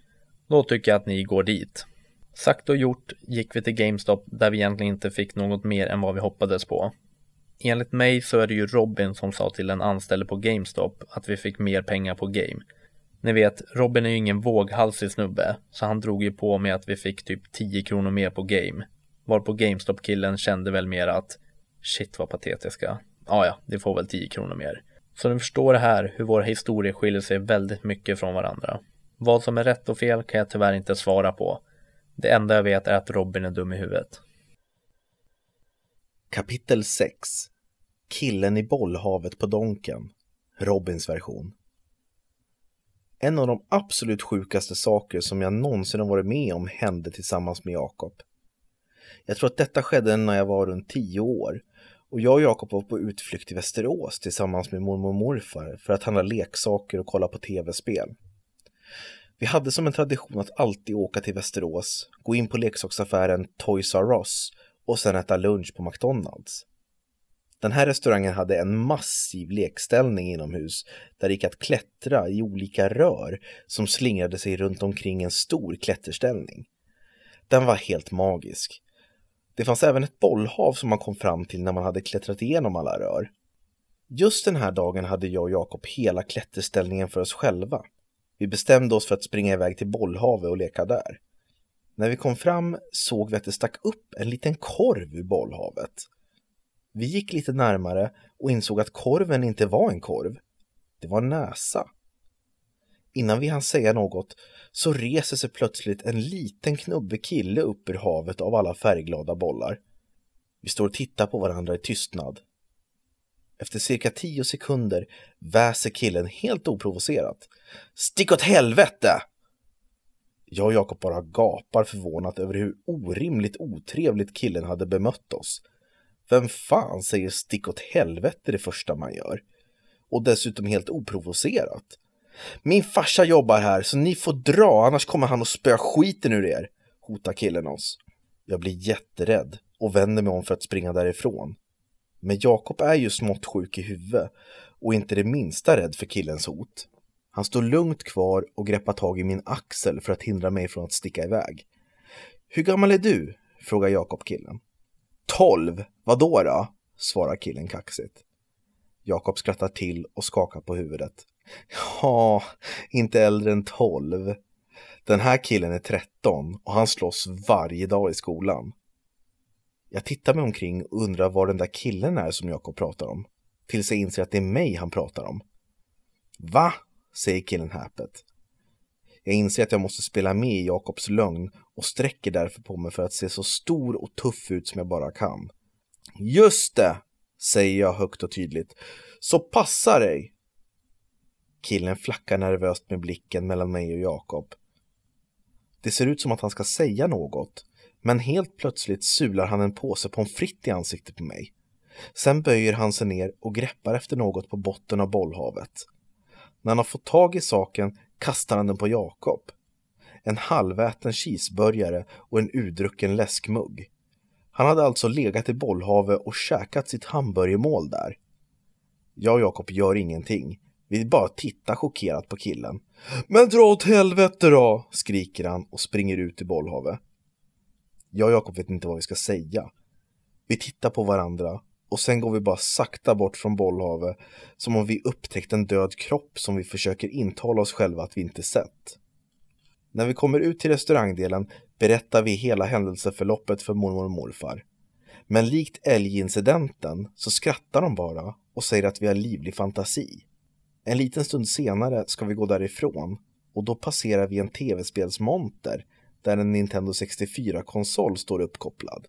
[SPEAKER 2] Då tycker jag att ni går dit. Sagt och gjort gick vi till GameStop där vi egentligen inte fick något mer än vad vi hoppades på. Enligt mig så är det ju Robin som sa till en anställd på GameStop att vi fick mer pengar på game. Ni vet, Robin är ju ingen våghalsig snubbe, så han drog ju på med att vi fick typ 10 kronor mer på game. Varpå GameStop-killen kände väl mer att shit vad patetiska. Ah, ja, det får väl 10 kronor mer. Så ni förstår här hur våra historier skiljer sig väldigt mycket från varandra. Vad som är rätt och fel kan jag tyvärr inte svara på. Det enda jag vet är att Robin är dum i huvudet.
[SPEAKER 1] Kapitel 6 Killen i bollhavet på Donken Robins version En av de absolut sjukaste saker som jag någonsin har varit med om hände tillsammans med Jakob. Jag tror att detta skedde när jag var runt 10 år och jag och Jakob var på utflykt i Västerås tillsammans med mormor och morfar för att handla leksaker och kolla på tv-spel. Vi hade som en tradition att alltid åka till Västerås, gå in på leksaksaffären Toys R Us och sen äta lunch på McDonalds. Den här restaurangen hade en massiv lekställning inomhus där det gick att klättra i olika rör som slingrade sig runt omkring en stor klätterställning. Den var helt magisk. Det fanns även ett bollhav som man kom fram till när man hade klättrat igenom alla rör. Just den här dagen hade jag och Jakob hela klätterställningen för oss själva. Vi bestämde oss för att springa iväg till bollhavet och leka där. När vi kom fram såg vi att det stack upp en liten korv ur bollhavet. Vi gick lite närmare och insåg att korven inte var en korv. Det var en näsa. Innan vi hann säga något så reser sig plötsligt en liten knubbig kille upp ur havet av alla färgglada bollar. Vi står och tittar på varandra i tystnad. Efter cirka tio sekunder väser killen helt oprovocerat. Stick åt helvete! Jag och Jakob bara gapar förvånat över hur orimligt otrevligt killen hade bemött oss. Vem fan säger stick åt helvete det första man gör? Och dessutom helt oprovocerat. Min farsa jobbar här så ni får dra annars kommer han att spöa skiten ur er, hotar killen oss. Jag blir jätterädd och vänder mig om för att springa därifrån. Men Jakob är ju smått sjuk i huvudet och inte det minsta rädd för killens hot. Han står lugnt kvar och greppar tag i min axel för att hindra mig från att sticka iväg. Hur gammal är du? frågar Jakob killen. Tolv, vadå då? svarar killen kaxigt. Jakob skrattar till och skakar på huvudet. Ja, inte äldre än tolv. Den här killen är tretton och han slåss varje dag i skolan. Jag tittar mig omkring och undrar var den där killen är som Jakob pratar om. Tills jag inser att det är mig han pratar om. Va? säger killen häpet. Jag inser att jag måste spela med i Jakobs lögn och sträcker därför på mig för att se så stor och tuff ut som jag bara kan. Just det, säger jag högt och tydligt. Så passa dig! Killen flackar nervöst med blicken mellan mig och Jakob. Det ser ut som att han ska säga något, men helt plötsligt sular han en påse pommes frites i ansiktet på mig. Sen böjer han sig ner och greppar efter något på botten av bollhavet. När han har fått tag i saken kastar han den på Jakob. En halväten cheeseburgare och en udrucken läskmugg. Han hade alltså legat i bollhavet och käkat sitt hamburgermål där. Jag och Jakob gör ingenting. Vi bara tittar chockerat på killen. Men dra åt helvete då! skriker han och springer ut i bollhavet. Jag och Jakob vet inte vad vi ska säga. Vi tittar på varandra och sen går vi bara sakta bort från bollhavet som om vi upptäckt en död kropp som vi försöker intala oss själva att vi inte sett. När vi kommer ut till restaurangdelen berättar vi hela händelseförloppet för mormor och morfar. Men likt älgincidenten så skrattar de bara och säger att vi har livlig fantasi. En liten stund senare ska vi gå därifrån och då passerar vi en tv-spelsmonter där en Nintendo 64-konsol står uppkopplad.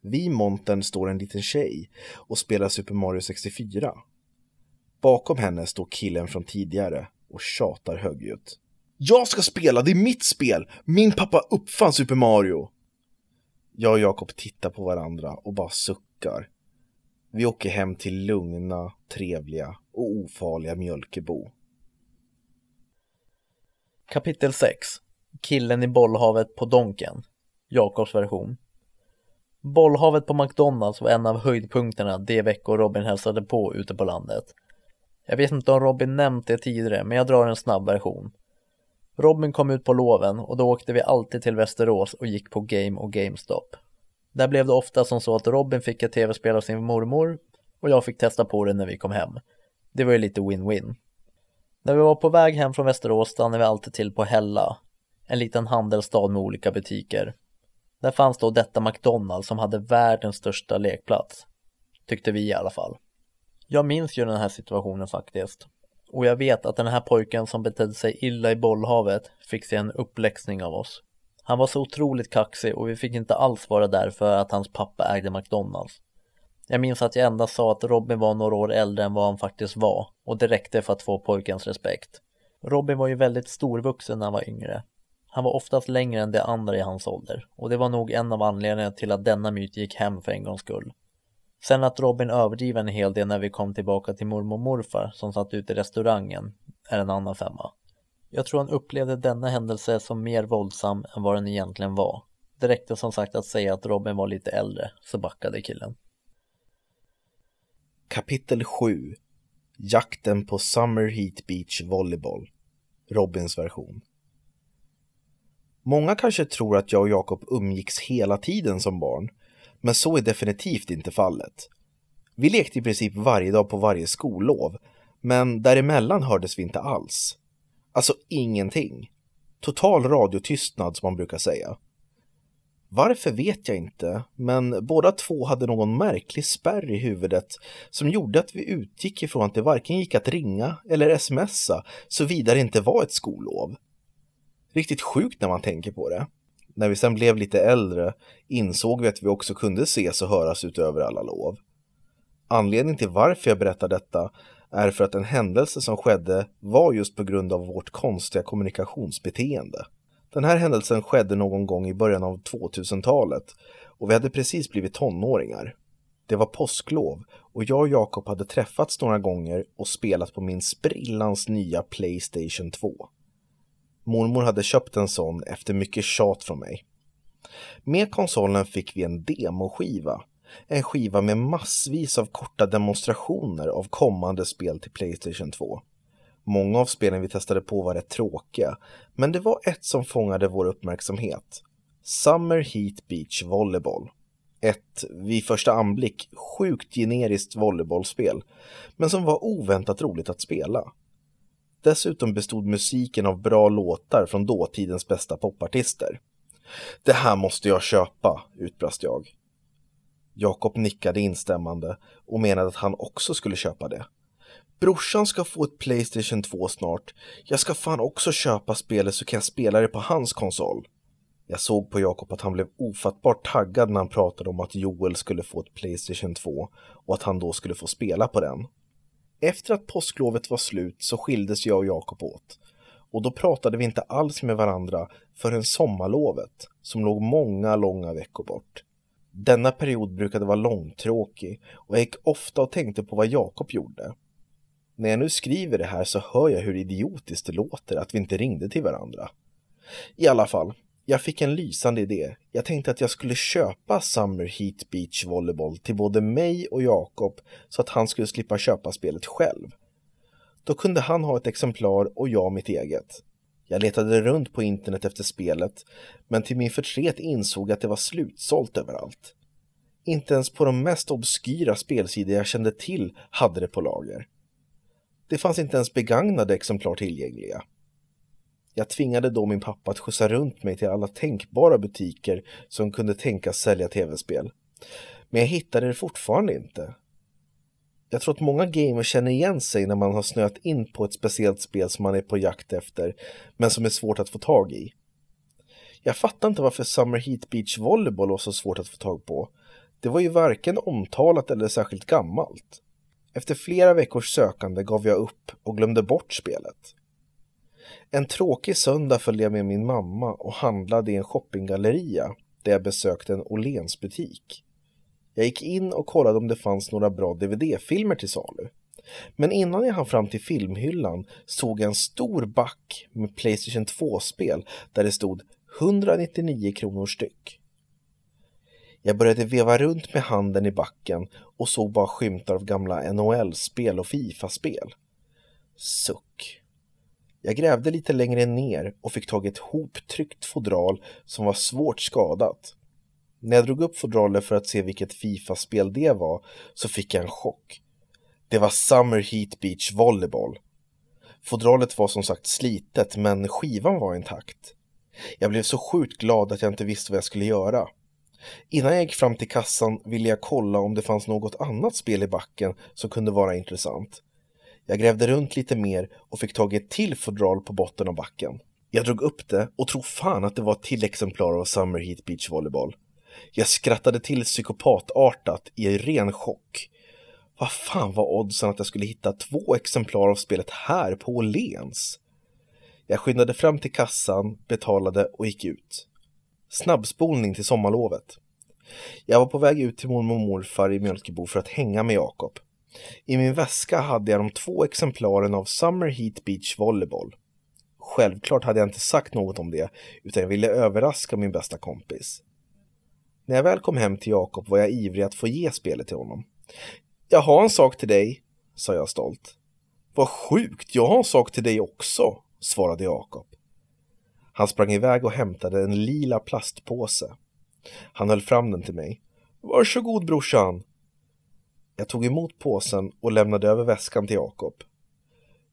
[SPEAKER 1] Vid montern står en liten tjej och spelar Super Mario 64. Bakom henne står killen från tidigare och tjatar högljutt. Jag ska spela, det är mitt spel! Min pappa uppfann Super Mario! Jag och Jakob tittar på varandra och bara suckar. Vi åker hem till lugna, trevliga och ofarliga Mjölkebo.
[SPEAKER 2] Kapitel 6 Killen i bollhavet på Donken Jakobs version Bollhavet på McDonalds var en av höjdpunkterna de veckor Robin hälsade på ute på landet. Jag vet inte om Robin nämnt det tidigare, men jag drar en snabb version. Robin kom ut på loven och då åkte vi alltid till Västerås och gick på Game och GameStop. Där blev det ofta som så att Robin fick ett tv-spel av sin mormor och jag fick testa på det när vi kom hem. Det var ju lite win-win. När vi var på väg hem från Västerås stannade vi alltid till på Hälla, en liten handelsstad med olika butiker. Där fanns då detta McDonalds som hade världens största lekplats. Tyckte vi i alla fall. Jag minns ju den här situationen faktiskt. Och jag vet att den här pojken som betedde sig illa i bollhavet fick sig en uppläxning av oss. Han var så otroligt kaxig och vi fick inte alls vara där för att hans pappa ägde McDonalds. Jag minns att jag endast sa att Robin var några år äldre än vad han faktiskt var och det räckte för att få pojkens respekt. Robin var ju väldigt storvuxen när han var yngre. Han var oftast längre än de andra i hans ålder och det var nog en av anledningarna till att denna myt gick hem för en gångs skull. Sen att Robin överdriver en hel del när vi kom tillbaka till mormor och morfar som satt ute i restaurangen är en annan femma. Jag tror han upplevde denna händelse som mer våldsam än vad den egentligen var. Det räckte som sagt att säga att Robin var lite äldre, så backade killen.
[SPEAKER 1] Kapitel 7 Jakten på Summer Heat Beach Volleyboll Robins version Många kanske tror att jag och Jakob umgicks hela tiden som barn, men så är definitivt inte fallet. Vi lekte i princip varje dag på varje skollov, men däremellan hördes vi inte alls. Alltså ingenting. Total radiotystnad som man brukar säga. Varför vet jag inte, men båda två hade någon märklig spärr i huvudet som gjorde att vi utgick ifrån att det varken gick att ringa eller smsa såvida det inte var ett skollov. Riktigt sjukt när man tänker på det. När vi sen blev lite äldre insåg vi att vi också kunde ses och höras utöver alla lov. Anledningen till varför jag berättar detta är för att en händelse som skedde var just på grund av vårt konstiga kommunikationsbeteende. Den här händelsen skedde någon gång i början av 2000-talet och vi hade precis blivit tonåringar. Det var påsklov och jag och Jakob hade träffats några gånger och spelat på min sprillans nya Playstation 2. Mormor hade köpt en sån efter mycket tjat från mig. Med konsolen fick vi en demoskiva. En skiva med massvis av korta demonstrationer av kommande spel till Playstation 2. Många av spelen vi testade på var rätt tråkiga, men det var ett som fångade vår uppmärksamhet. Summer Heat Beach Volleyball. Ett, vid första anblick, sjukt generiskt volleybollspel, men som var oväntat roligt att spela. Dessutom bestod musiken av bra låtar från dåtidens bästa popartister. Det här måste jag köpa, utbrast jag. Jakob nickade instämmande och menade att han också skulle köpa det. Brorsan ska få ett Playstation 2 snart. Jag ska fan också köpa spelet så kan jag spela det på hans konsol. Jag såg på Jakob att han blev ofattbart taggad när han pratade om att Joel skulle få ett Playstation 2 och att han då skulle få spela på den. Efter att påsklovet var slut så skildes jag och Jakob åt. Och då pratade vi inte alls med varandra förrän sommarlovet, som låg många långa veckor bort. Denna period brukade vara långtråkig och jag gick ofta och tänkte på vad Jakob gjorde. När jag nu skriver det här så hör jag hur idiotiskt det låter att vi inte ringde till varandra. I alla fall, jag fick en lysande idé. Jag tänkte att jag skulle köpa Summer Heat Beach Volleyball till både mig och Jakob så att han skulle slippa köpa spelet själv. Då kunde han ha ett exemplar och jag mitt eget. Jag letade runt på internet efter spelet, men till min förtret insåg att det var slutsålt överallt. Inte ens på de mest obskyra spelsidor jag kände till hade det på lager. Det fanns inte ens begagnade exemplar tillgängliga. Jag tvingade då min pappa att skjutsa runt mig till alla tänkbara butiker som kunde tänkas sälja tv-spel. Men jag hittade det fortfarande inte. Jag tror att många gamers känner igen sig när man har snöat in på ett speciellt spel som man är på jakt efter, men som är svårt att få tag i. Jag fattar inte varför Summer Heat Beach Volleyball var så svårt att få tag på. Det var ju varken omtalat eller särskilt gammalt. Efter flera veckors sökande gav jag upp och glömde bort spelet. En tråkig söndag följde jag med min mamma och handlade i en shoppinggalleria där jag besökte en Åhléns butik. Jag gick in och kollade om det fanns några bra DVD-filmer till salu. Men innan jag hann fram till filmhyllan såg jag en stor back med Playstation 2-spel där det stod 199 kronor styck. Jag började veva runt med handen i backen och såg bara skymtar av gamla NHL-spel och Fifa-spel. Suck. Jag grävde lite längre ner och fick tag i ett hoptryckt fodral som var svårt skadat. När jag drog upp fodralet för att se vilket Fifa-spel det var så fick jag en chock. Det var Summer Heat Beach Volleyball. Fodralet var som sagt slitet men skivan var intakt. Jag blev så sjukt glad att jag inte visste vad jag skulle göra. Innan jag gick fram till kassan ville jag kolla om det fanns något annat spel i backen som kunde vara intressant. Jag grävde runt lite mer och fick tag i ett till fodral på botten av backen. Jag drog upp det och tror fan att det var ett till exemplar av Summer Heat Beach Volleyball. Jag skrattade till psykopatartat i ren chock. Vad fan var oddsen att jag skulle hitta två exemplar av spelet här på Åhléns? Jag skyndade fram till kassan, betalade och gick ut. Snabbspolning till sommarlovet. Jag var på väg ut till mormor och morfar i Mjölkebo för att hänga med Jakob. I min väska hade jag de två exemplaren av Summer Heat Beach Volleyball. Självklart hade jag inte sagt något om det, utan jag ville överraska min bästa kompis. När jag väl kom hem till Jakob var jag ivrig att få ge spelet till honom. Jag har en sak till dig, sa jag stolt. Vad sjukt, jag har en sak till dig också, svarade Jakob. Han sprang iväg och hämtade en lila plastpåse. Han höll fram den till mig. Varsågod brorsan. Jag tog emot påsen och lämnade över väskan till Jakob.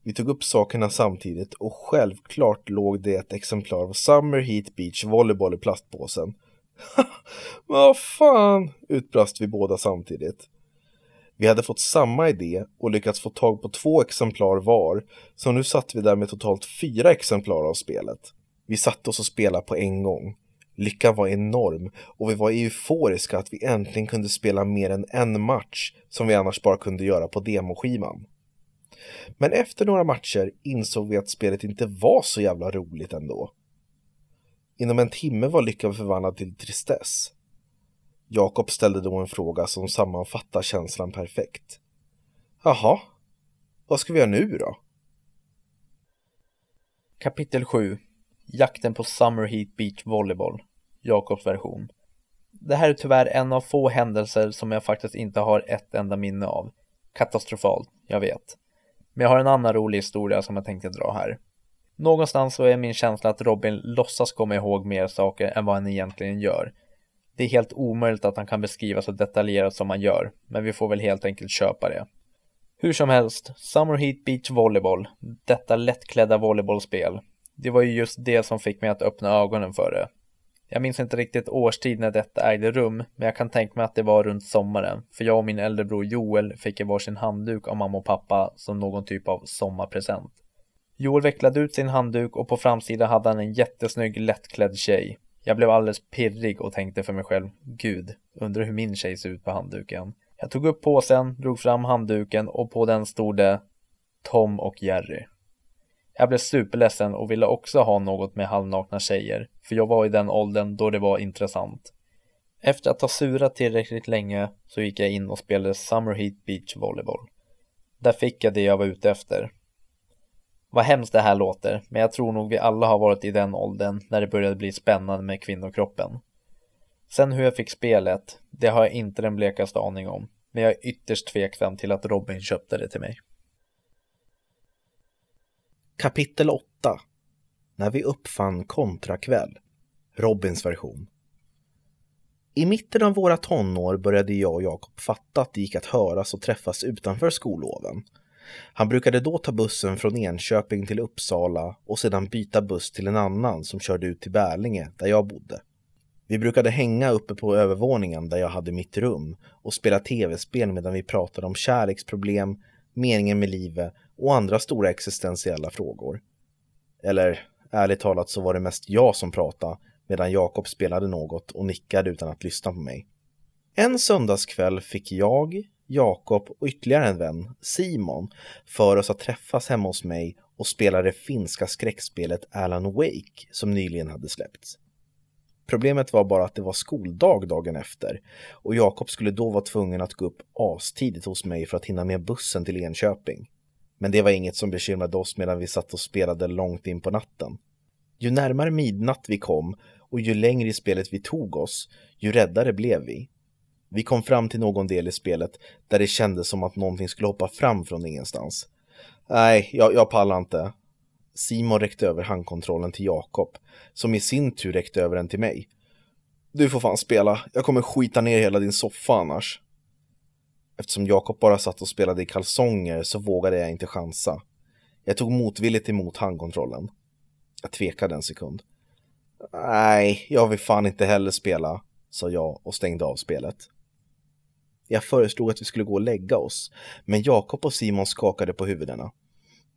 [SPEAKER 1] Vi tog upp sakerna samtidigt och självklart låg det ett exemplar av Summer Heat Beach Volleyball i plastpåsen. [laughs] Vad fan, utbrast vi båda samtidigt. Vi hade fått samma idé och lyckats få tag på två exemplar var, så nu satt vi där med totalt fyra exemplar av spelet. Vi satte oss och spelade på en gång. Lyckan var enorm och vi var euforiska att vi äntligen kunde spela mer än en match som vi annars bara kunde göra på demoskivan. Men efter några matcher insåg vi att spelet inte var så jävla roligt ändå. Inom en timme var lyckan förvandlad till tristess. Jakob ställde då en fråga som sammanfattar känslan perfekt. Jaha, vad ska vi göra nu då?
[SPEAKER 2] Kapitel 7 Jakten på Summer Heat Beach Volleyboll Jakobs version Det här är tyvärr en av få händelser som jag faktiskt inte har ett enda minne av. Katastrofalt, jag vet. Men jag har en annan rolig historia som jag tänkte dra här. Någonstans så är min känsla att Robin låtsas komma ihåg mer saker än vad han egentligen gör. Det är helt omöjligt att han kan beskriva så detaljerat som han gör, men vi får väl helt enkelt köpa det. Hur som helst, Summer Heat Beach Volleyball, detta lättklädda volleybollspel, det var ju just det som fick mig att öppna ögonen för det. Jag minns inte riktigt årstid när detta ägde rum, men jag kan tänka mig att det var runt sommaren, för jag och min äldre bror Joel fick varsin handduk av mamma och pappa som någon typ av sommarpresent. Joel vecklade ut sin handduk och på framsidan hade han en jättesnygg lättklädd tjej. Jag blev alldeles pirrig och tänkte för mig själv, gud, undrar hur min tjej ser ut på handduken. Jag tog upp påsen, drog fram handduken och på den stod det Tom och Jerry. Jag blev superledsen och ville också ha något med halvnakna tjejer, för jag var i den åldern då det var intressant. Efter att ha surat tillräckligt länge så gick jag in och spelade Summer Heat Beach Volleyball. Där fick jag det jag var ute efter. Vad hemskt det här låter, men jag tror nog vi alla har varit i den åldern när det började bli spännande med kvinnokroppen. Sen hur jag fick spelet, det har jag inte den blekaste aning om, men jag är ytterst tveksam till att Robin köpte det till mig.
[SPEAKER 1] Kapitel 8 När vi uppfann kontrakväll Robins version I mitten av våra tonår började jag och Jakob fatta att det gick att höras och träffas utanför skolloven. Han brukade då ta bussen från Enköping till Uppsala och sedan byta buss till en annan som körde ut till Bärlinge där jag bodde. Vi brukade hänga uppe på övervåningen där jag hade mitt rum och spela tv-spel medan vi pratade om kärleksproblem, meningen med livet och andra stora existentiella frågor. Eller ärligt talat så var det mest jag som pratade medan Jakob spelade något och nickade utan att lyssna på mig. En söndagskväll fick jag, Jakob och ytterligare en vän, Simon, för oss att träffas hemma hos mig och spela det finska skräckspelet Alan Wake som nyligen hade släppts. Problemet var bara att det var skoldag dagen efter och Jakob skulle då vara tvungen att gå upp astidigt hos mig för att hinna med bussen till Enköping. Men det var inget som bekymrade oss medan vi satt och spelade långt in på natten. Ju närmare midnatt vi kom och ju längre i spelet vi tog oss, ju räddare blev vi. Vi kom fram till någon del i spelet där det kändes som att någonting skulle hoppa fram från ingenstans. Nej, jag, jag pallar inte. Simon räckte över handkontrollen till Jakob, som i sin tur räckte över den till mig. Du får fan spela, jag kommer skita ner hela din soffa annars. Eftersom Jakob bara satt och spelade i kalsonger så vågade jag inte chansa. Jag tog motvilligt emot handkontrollen. Jag tvekade en sekund. Nej, jag vill fan inte heller spela, sa jag och stängde av spelet. Jag föreslog att vi skulle gå och lägga oss, men Jakob och Simon skakade på huvudena.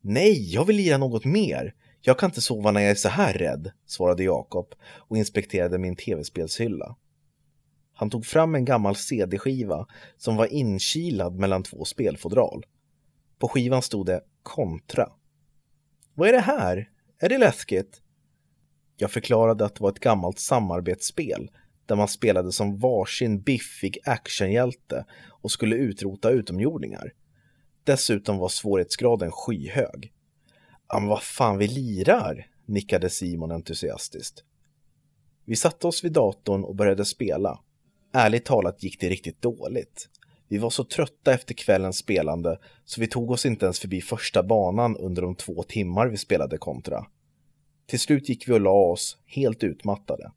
[SPEAKER 1] Nej, jag vill lira något mer. Jag kan inte sova när jag är så här rädd, svarade Jakob och inspekterade min tv-spelshylla. Han tog fram en gammal CD-skiva som var inkilad mellan två spelfodral. På skivan stod det Kontra. Vad är det här? Är det läskigt? Jag förklarade att det var ett gammalt samarbetsspel där man spelade som varsin biffig actionhjälte och skulle utrota utomjordingar. Dessutom var svårighetsgraden skyhög. Men vad fan, vi lirar, nickade Simon entusiastiskt. Vi satte oss vid datorn och började spela. Ärligt talat gick det riktigt dåligt. Vi var så trötta efter kvällens spelande så vi tog oss inte ens förbi första banan under de två timmar vi spelade kontra. Till slut gick vi och la oss, helt utmattade.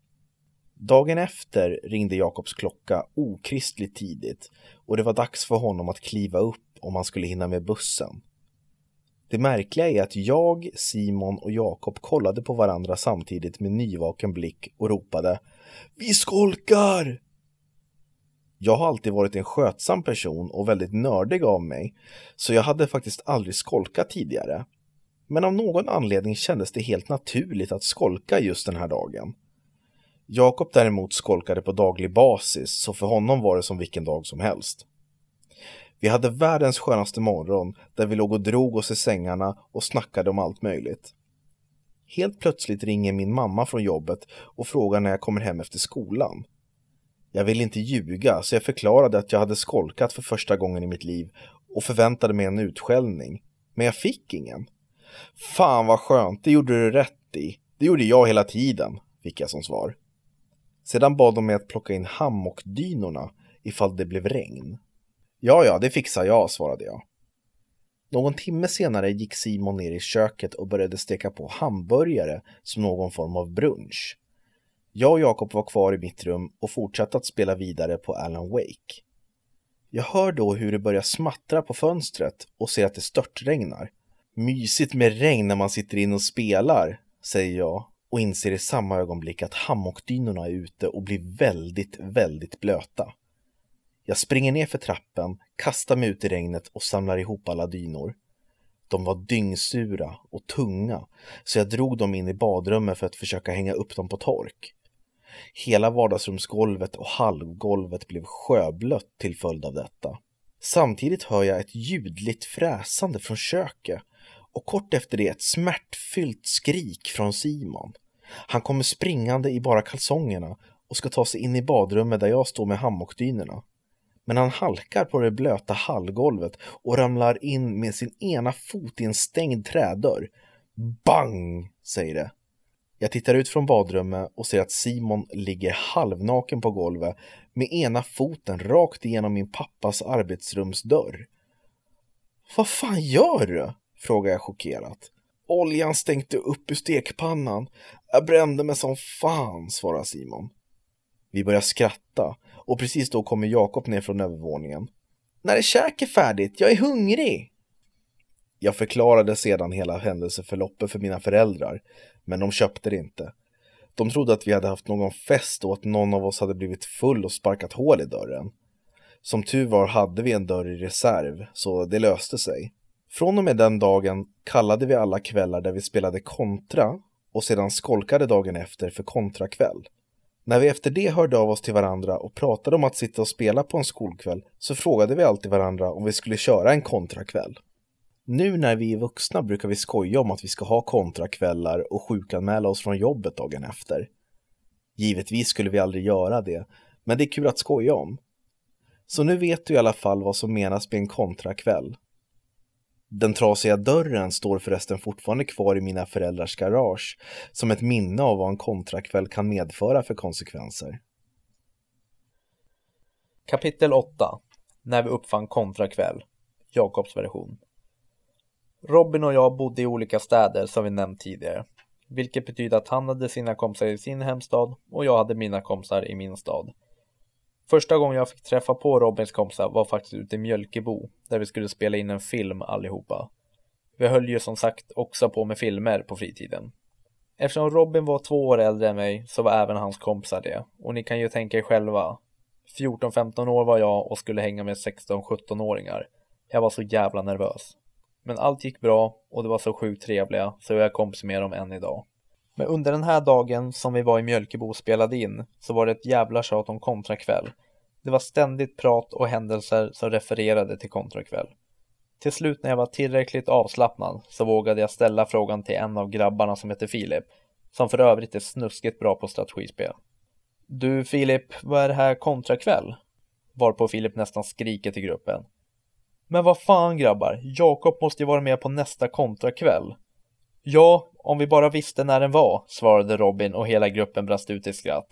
[SPEAKER 1] Dagen efter ringde Jakobs klocka okristligt tidigt och det var dags för honom att kliva upp om han skulle hinna med bussen. Det märkliga är att jag, Simon och Jakob kollade på varandra samtidigt med nyvaken blick och ropade Vi skolkar! Jag har alltid varit en skötsam person och väldigt nördig av mig, så jag hade faktiskt aldrig skolkat tidigare. Men av någon anledning kändes det helt naturligt att skolka just den här dagen. Jakob däremot skolkade på daglig basis, så för honom var det som vilken dag som helst. Vi hade världens skönaste morgon där vi låg och drog oss i sängarna och snackade om allt möjligt. Helt plötsligt ringer min mamma från jobbet och frågar när jag kommer hem efter skolan. Jag ville inte ljuga så jag förklarade att jag hade skolkat för första gången i mitt liv och förväntade mig en utskällning. Men jag fick ingen. Fan vad skönt, det gjorde du rätt i. Det gjorde jag hela tiden, fick jag som svar. Sedan bad de mig att plocka in hammockdynorna ifall det blev regn. Ja, ja, det fixar jag, svarade jag. Någon timme senare gick Simon ner i köket och började steka på hamburgare som någon form av brunch. Jag och Jakob var kvar i mitt rum och fortsatte att spela vidare på Alan Wake. Jag hör då hur det börjar smattra på fönstret och ser att det störtregnar. Mysigt med regn när man sitter in och spelar, säger jag och inser i samma ögonblick att hammockdynorna är ute och blir väldigt, väldigt blöta. Jag springer ner för trappen, kastar mig ut i regnet och samlar ihop alla dynor. De var dyngsura och tunga, så jag drog dem in i badrummet för att försöka hänga upp dem på tork. Hela vardagsrumsgolvet och halvgolvet blev sjöblött till följd av detta. Samtidigt hör jag ett ljudligt fräsande från köket och kort efter det ett smärtfyllt skrik från Simon. Han kommer springande i bara kalsongerna och ska ta sig in i badrummet där jag står med hammockdynorna. Men han halkar på det blöta hallgolvet och ramlar in med sin ena fot i en stängd trädörr. Bang! säger det. Jag tittar ut från badrummet och ser att Simon ligger halvnaken på golvet med ena foten rakt igenom min pappas arbetsrumsdörr. Vad fan gör du? frågar jag chockerat. Oljan stänkte upp ur stekpannan. Jag brände mig som fan, svarar Simon. Vi börjar skratta och precis då kommer Jakob ner från övervåningen. När är käket färdigt? Jag är hungrig! Jag förklarade sedan hela händelseförloppet för mina föräldrar, men de köpte det inte. De trodde att vi hade haft någon fest och att någon av oss hade blivit full och sparkat hål i dörren. Som tur var hade vi en dörr i reserv, så det löste sig. Från och med den dagen kallade vi alla kvällar där vi spelade kontra och sedan skolkade dagen efter för kontrakväll. När vi efter det hörde av oss till varandra och pratade om att sitta och spela på en skolkväll så frågade vi alltid varandra om vi skulle köra en kontrakväll. Nu när vi är vuxna brukar vi skoja om att vi ska ha kontrakvällar och sjukanmäla oss från jobbet dagen efter. Givetvis skulle vi aldrig göra det, men det är kul att skoja om. Så nu vet du i alla fall vad som menas med en kontrakväll. Den trasiga dörren står förresten fortfarande kvar i mina föräldrars garage som ett minne av vad en kontrakväll kan medföra för konsekvenser.
[SPEAKER 2] Kapitel 8 När vi uppfann kontrakväll Jakobs version Robin och jag bodde i olika städer som vi nämnt tidigare, vilket betyder att han hade sina kompisar i sin hemstad och jag hade mina kompisar i min stad. Första gången jag fick träffa på Robins kompisar var faktiskt ute i Mjölkebo, där vi skulle spela in en film allihopa. Vi höll ju som sagt också på med filmer på fritiden. Eftersom Robin var två år äldre än mig så var även hans kompisar det, och ni kan ju tänka er själva. 14-15 år var jag och skulle hänga med 16-17-åringar. Jag var så jävla nervös. Men allt gick bra och det var så sjukt trevliga så jag är kompis med dem än idag. Men under den här dagen som vi var i Mjölkebo och spelade in så var det ett jävla tjat om kontrakväll. Det var ständigt prat och händelser som refererade till kontrakväll. Till slut när jag var tillräckligt avslappnad så vågade jag ställa frågan till en av grabbarna som heter Filip, som för övrigt är snuskigt bra på strategispel. Du Filip, vad är det här kontrakväll? Varpå Filip nästan skriker till gruppen. Men vad fan grabbar, Jakob måste ju vara med på nästa kontrakväll. Ja, om vi bara visste när den var, svarade Robin och hela gruppen brast ut i skratt.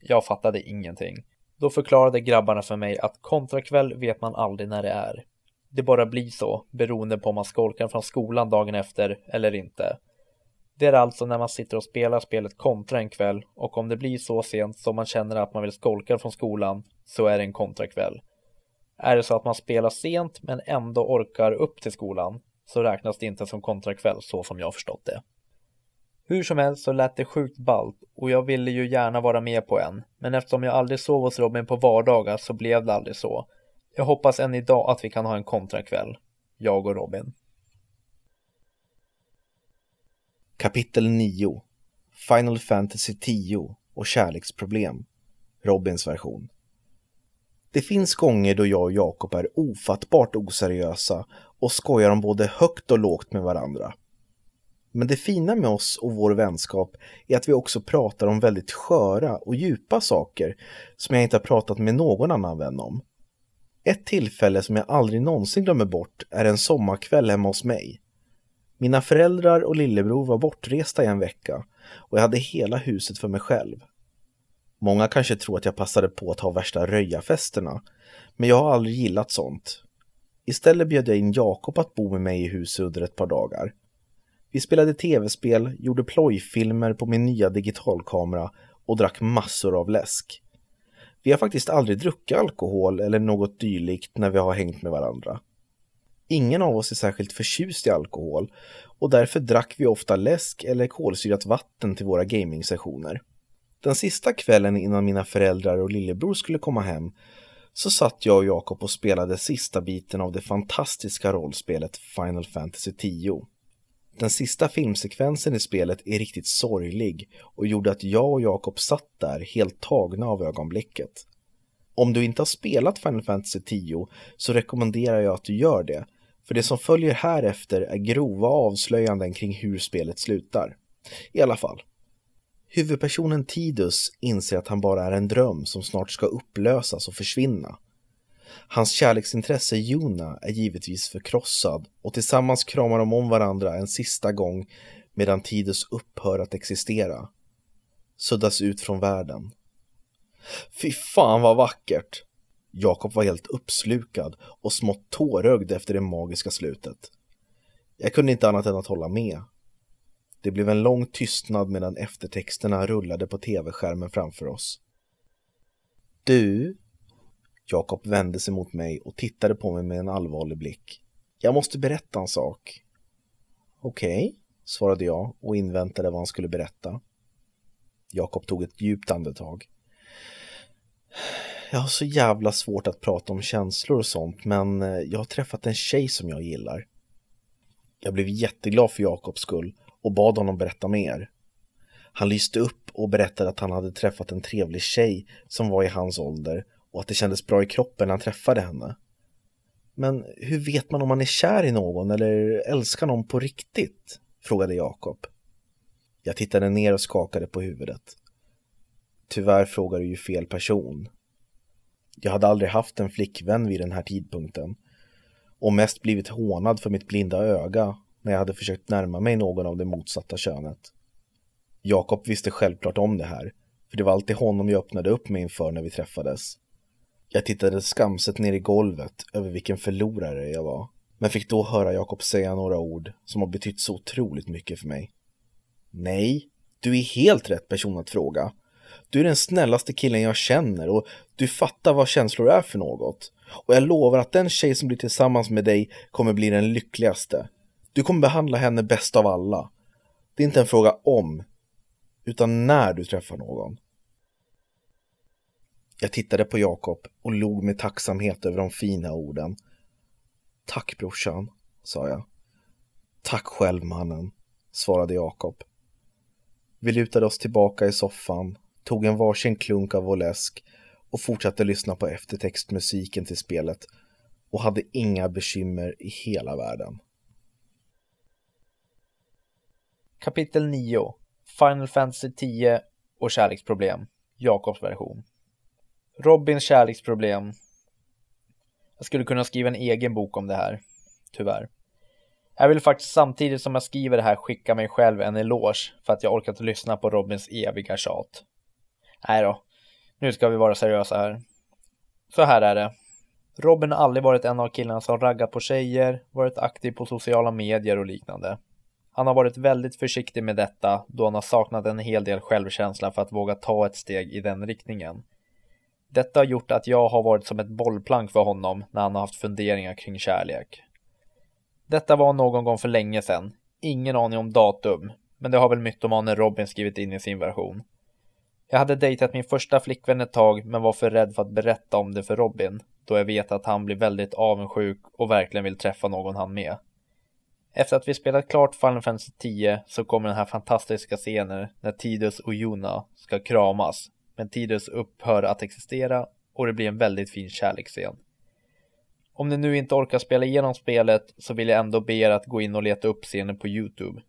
[SPEAKER 2] Jag fattade ingenting. Då förklarade grabbarna för mig att kontrakväll vet man aldrig när det är. Det bara blir så, beroende på om man skolkar från skolan dagen efter eller inte. Det är alltså när man sitter och spelar spelet kontra en kväll och om det blir så sent som man känner att man vill skolka från skolan så är det en kontrakväll. Är det så att man spelar sent men ändå orkar upp till skolan så räknas det inte som kontrakväll så som jag förstått det. Hur som helst så lät det sjukt ballt och jag ville ju gärna vara med på en, men eftersom jag aldrig sov hos Robin på vardagar så blev det aldrig så. Jag hoppas än idag att vi kan ha en kontrakväll, jag och Robin.
[SPEAKER 1] Kapitel 9 Final Fantasy 10 och kärleksproblem Robins version det finns gånger då jag och Jakob är ofattbart oseriösa och skojar om både högt och lågt med varandra. Men det fina med oss och vår vänskap är att vi också pratar om väldigt sköra och djupa saker som jag inte har pratat med någon annan vän om. Ett tillfälle som jag aldrig någonsin glömmer bort är en sommarkväll hemma hos mig. Mina föräldrar och lillebror var bortresta i en vecka och jag hade hela huset för mig själv. Många kanske tror att jag passade på att ha värsta röjafesterna, men jag har aldrig gillat sånt. Istället bjöd jag in Jakob att bo med mig i huset under ett par dagar. Vi spelade tv-spel, gjorde plojfilmer på min nya digitalkamera och drack massor av läsk. Vi har faktiskt aldrig druckit alkohol eller något dylikt när vi har hängt med varandra. Ingen av oss är särskilt förtjust i alkohol och därför drack vi ofta läsk eller kolsyrat vatten till våra gaming-sessioner. Den sista kvällen innan mina föräldrar och lillebror skulle komma hem så satt jag och Jakob och spelade sista biten av det fantastiska rollspelet Final Fantasy 10. Den sista filmsekvensen i spelet är riktigt sorglig och gjorde att jag och Jakob satt där helt tagna av ögonblicket. Om du inte har spelat Final Fantasy 10 så rekommenderar jag att du gör det, för det som följer härefter är grova avslöjanden kring hur spelet slutar. I alla fall. Huvudpersonen Tidus inser att han bara är en dröm som snart ska upplösas och försvinna. Hans kärleksintresse Juna är givetvis förkrossad och tillsammans kramar de om varandra en sista gång medan Tidus upphör att existera. Suddas ut från världen. Fy fan vad vackert! Jakob var helt uppslukad och smått tårögd efter det magiska slutet. Jag kunde inte annat än att hålla med. Det blev en lång tystnad medan eftertexterna rullade på tv-skärmen framför oss. Du? Jakob vände sig mot mig och tittade på mig med en allvarlig blick. Jag måste berätta en sak. Okej, okay, svarade jag och inväntade vad han skulle berätta. Jakob tog ett djupt andetag. Jag har så jävla svårt att prata om känslor och sånt, men eh, jag har träffat en tjej som jag gillar. Jag blev jätteglad för Jakobs skull och bad honom berätta mer. Han lyste upp och berättade att han hade träffat en trevlig tjej som var i hans ålder och att det kändes bra i kroppen när han träffade henne. Men hur vet man om man är kär i någon eller älskar någon på riktigt? frågade Jakob. Jag tittade ner och skakade på huvudet. Tyvärr frågar du ju fel person. Jag hade aldrig haft en flickvän vid den här tidpunkten och mest blivit hånad för mitt blinda öga när jag hade försökt närma mig någon av det motsatta könet. Jakob visste självklart om det här, för det var alltid honom jag öppnade upp mig inför när vi träffades. Jag tittade skamset ner i golvet över vilken förlorare jag var, men fick då höra Jakob säga några ord som har betytt så otroligt mycket för mig. Nej, du är helt rätt person att fråga. Du är den snällaste killen jag känner och du fattar vad känslor är för något. Och jag lovar att den tjej som blir tillsammans med dig kommer bli den lyckligaste. Du kommer behandla henne bäst av alla. Det är inte en fråga om, utan när du träffar någon. Jag tittade på Jakob och log med tacksamhet över de fina orden. Tack brorsan, sa jag. Tack själv mannen, svarade Jakob. Vi lutade oss tillbaka i soffan, tog en varsin klunk av vår läsk och fortsatte lyssna på eftertextmusiken till spelet och hade inga bekymmer i hela världen.
[SPEAKER 2] Kapitel 9 Final Fantasy 10 och kärleksproblem Jakobs version Robins kärleksproblem Jag skulle kunna skriva en egen bok om det här, tyvärr. Jag vill faktiskt samtidigt som jag skriver det här skicka mig själv en eloge för att jag orkat lyssna på Robins eviga tjat. Nej då, nu ska vi vara seriösa här. Så här är det. Robin har aldrig varit en av killarna som raggat på tjejer, varit aktiv på sociala medier och liknande. Han har varit väldigt försiktig med detta då han har saknat en hel del självkänsla för att våga ta ett steg i den riktningen. Detta har gjort att jag har varit som ett bollplank för honom när han har haft funderingar kring kärlek. Detta var någon gång för länge sedan. Ingen aning om datum, men det har väl mytomanen Robin skrivit in i sin version. Jag hade dejtat min första flickvän ett tag men var för rädd för att berätta om det för Robin då jag vet att han blir väldigt avundsjuk och verkligen vill träffa någon han med. Efter att vi spelat klart Final Fantasy 10 så kommer den här fantastiska scenen när Tidus och Juna ska kramas men Tidus upphör att existera och det blir en väldigt fin kärleksscen. Om ni nu inte orkar spela igenom spelet så vill jag ändå be er att gå in och leta upp scenen på Youtube.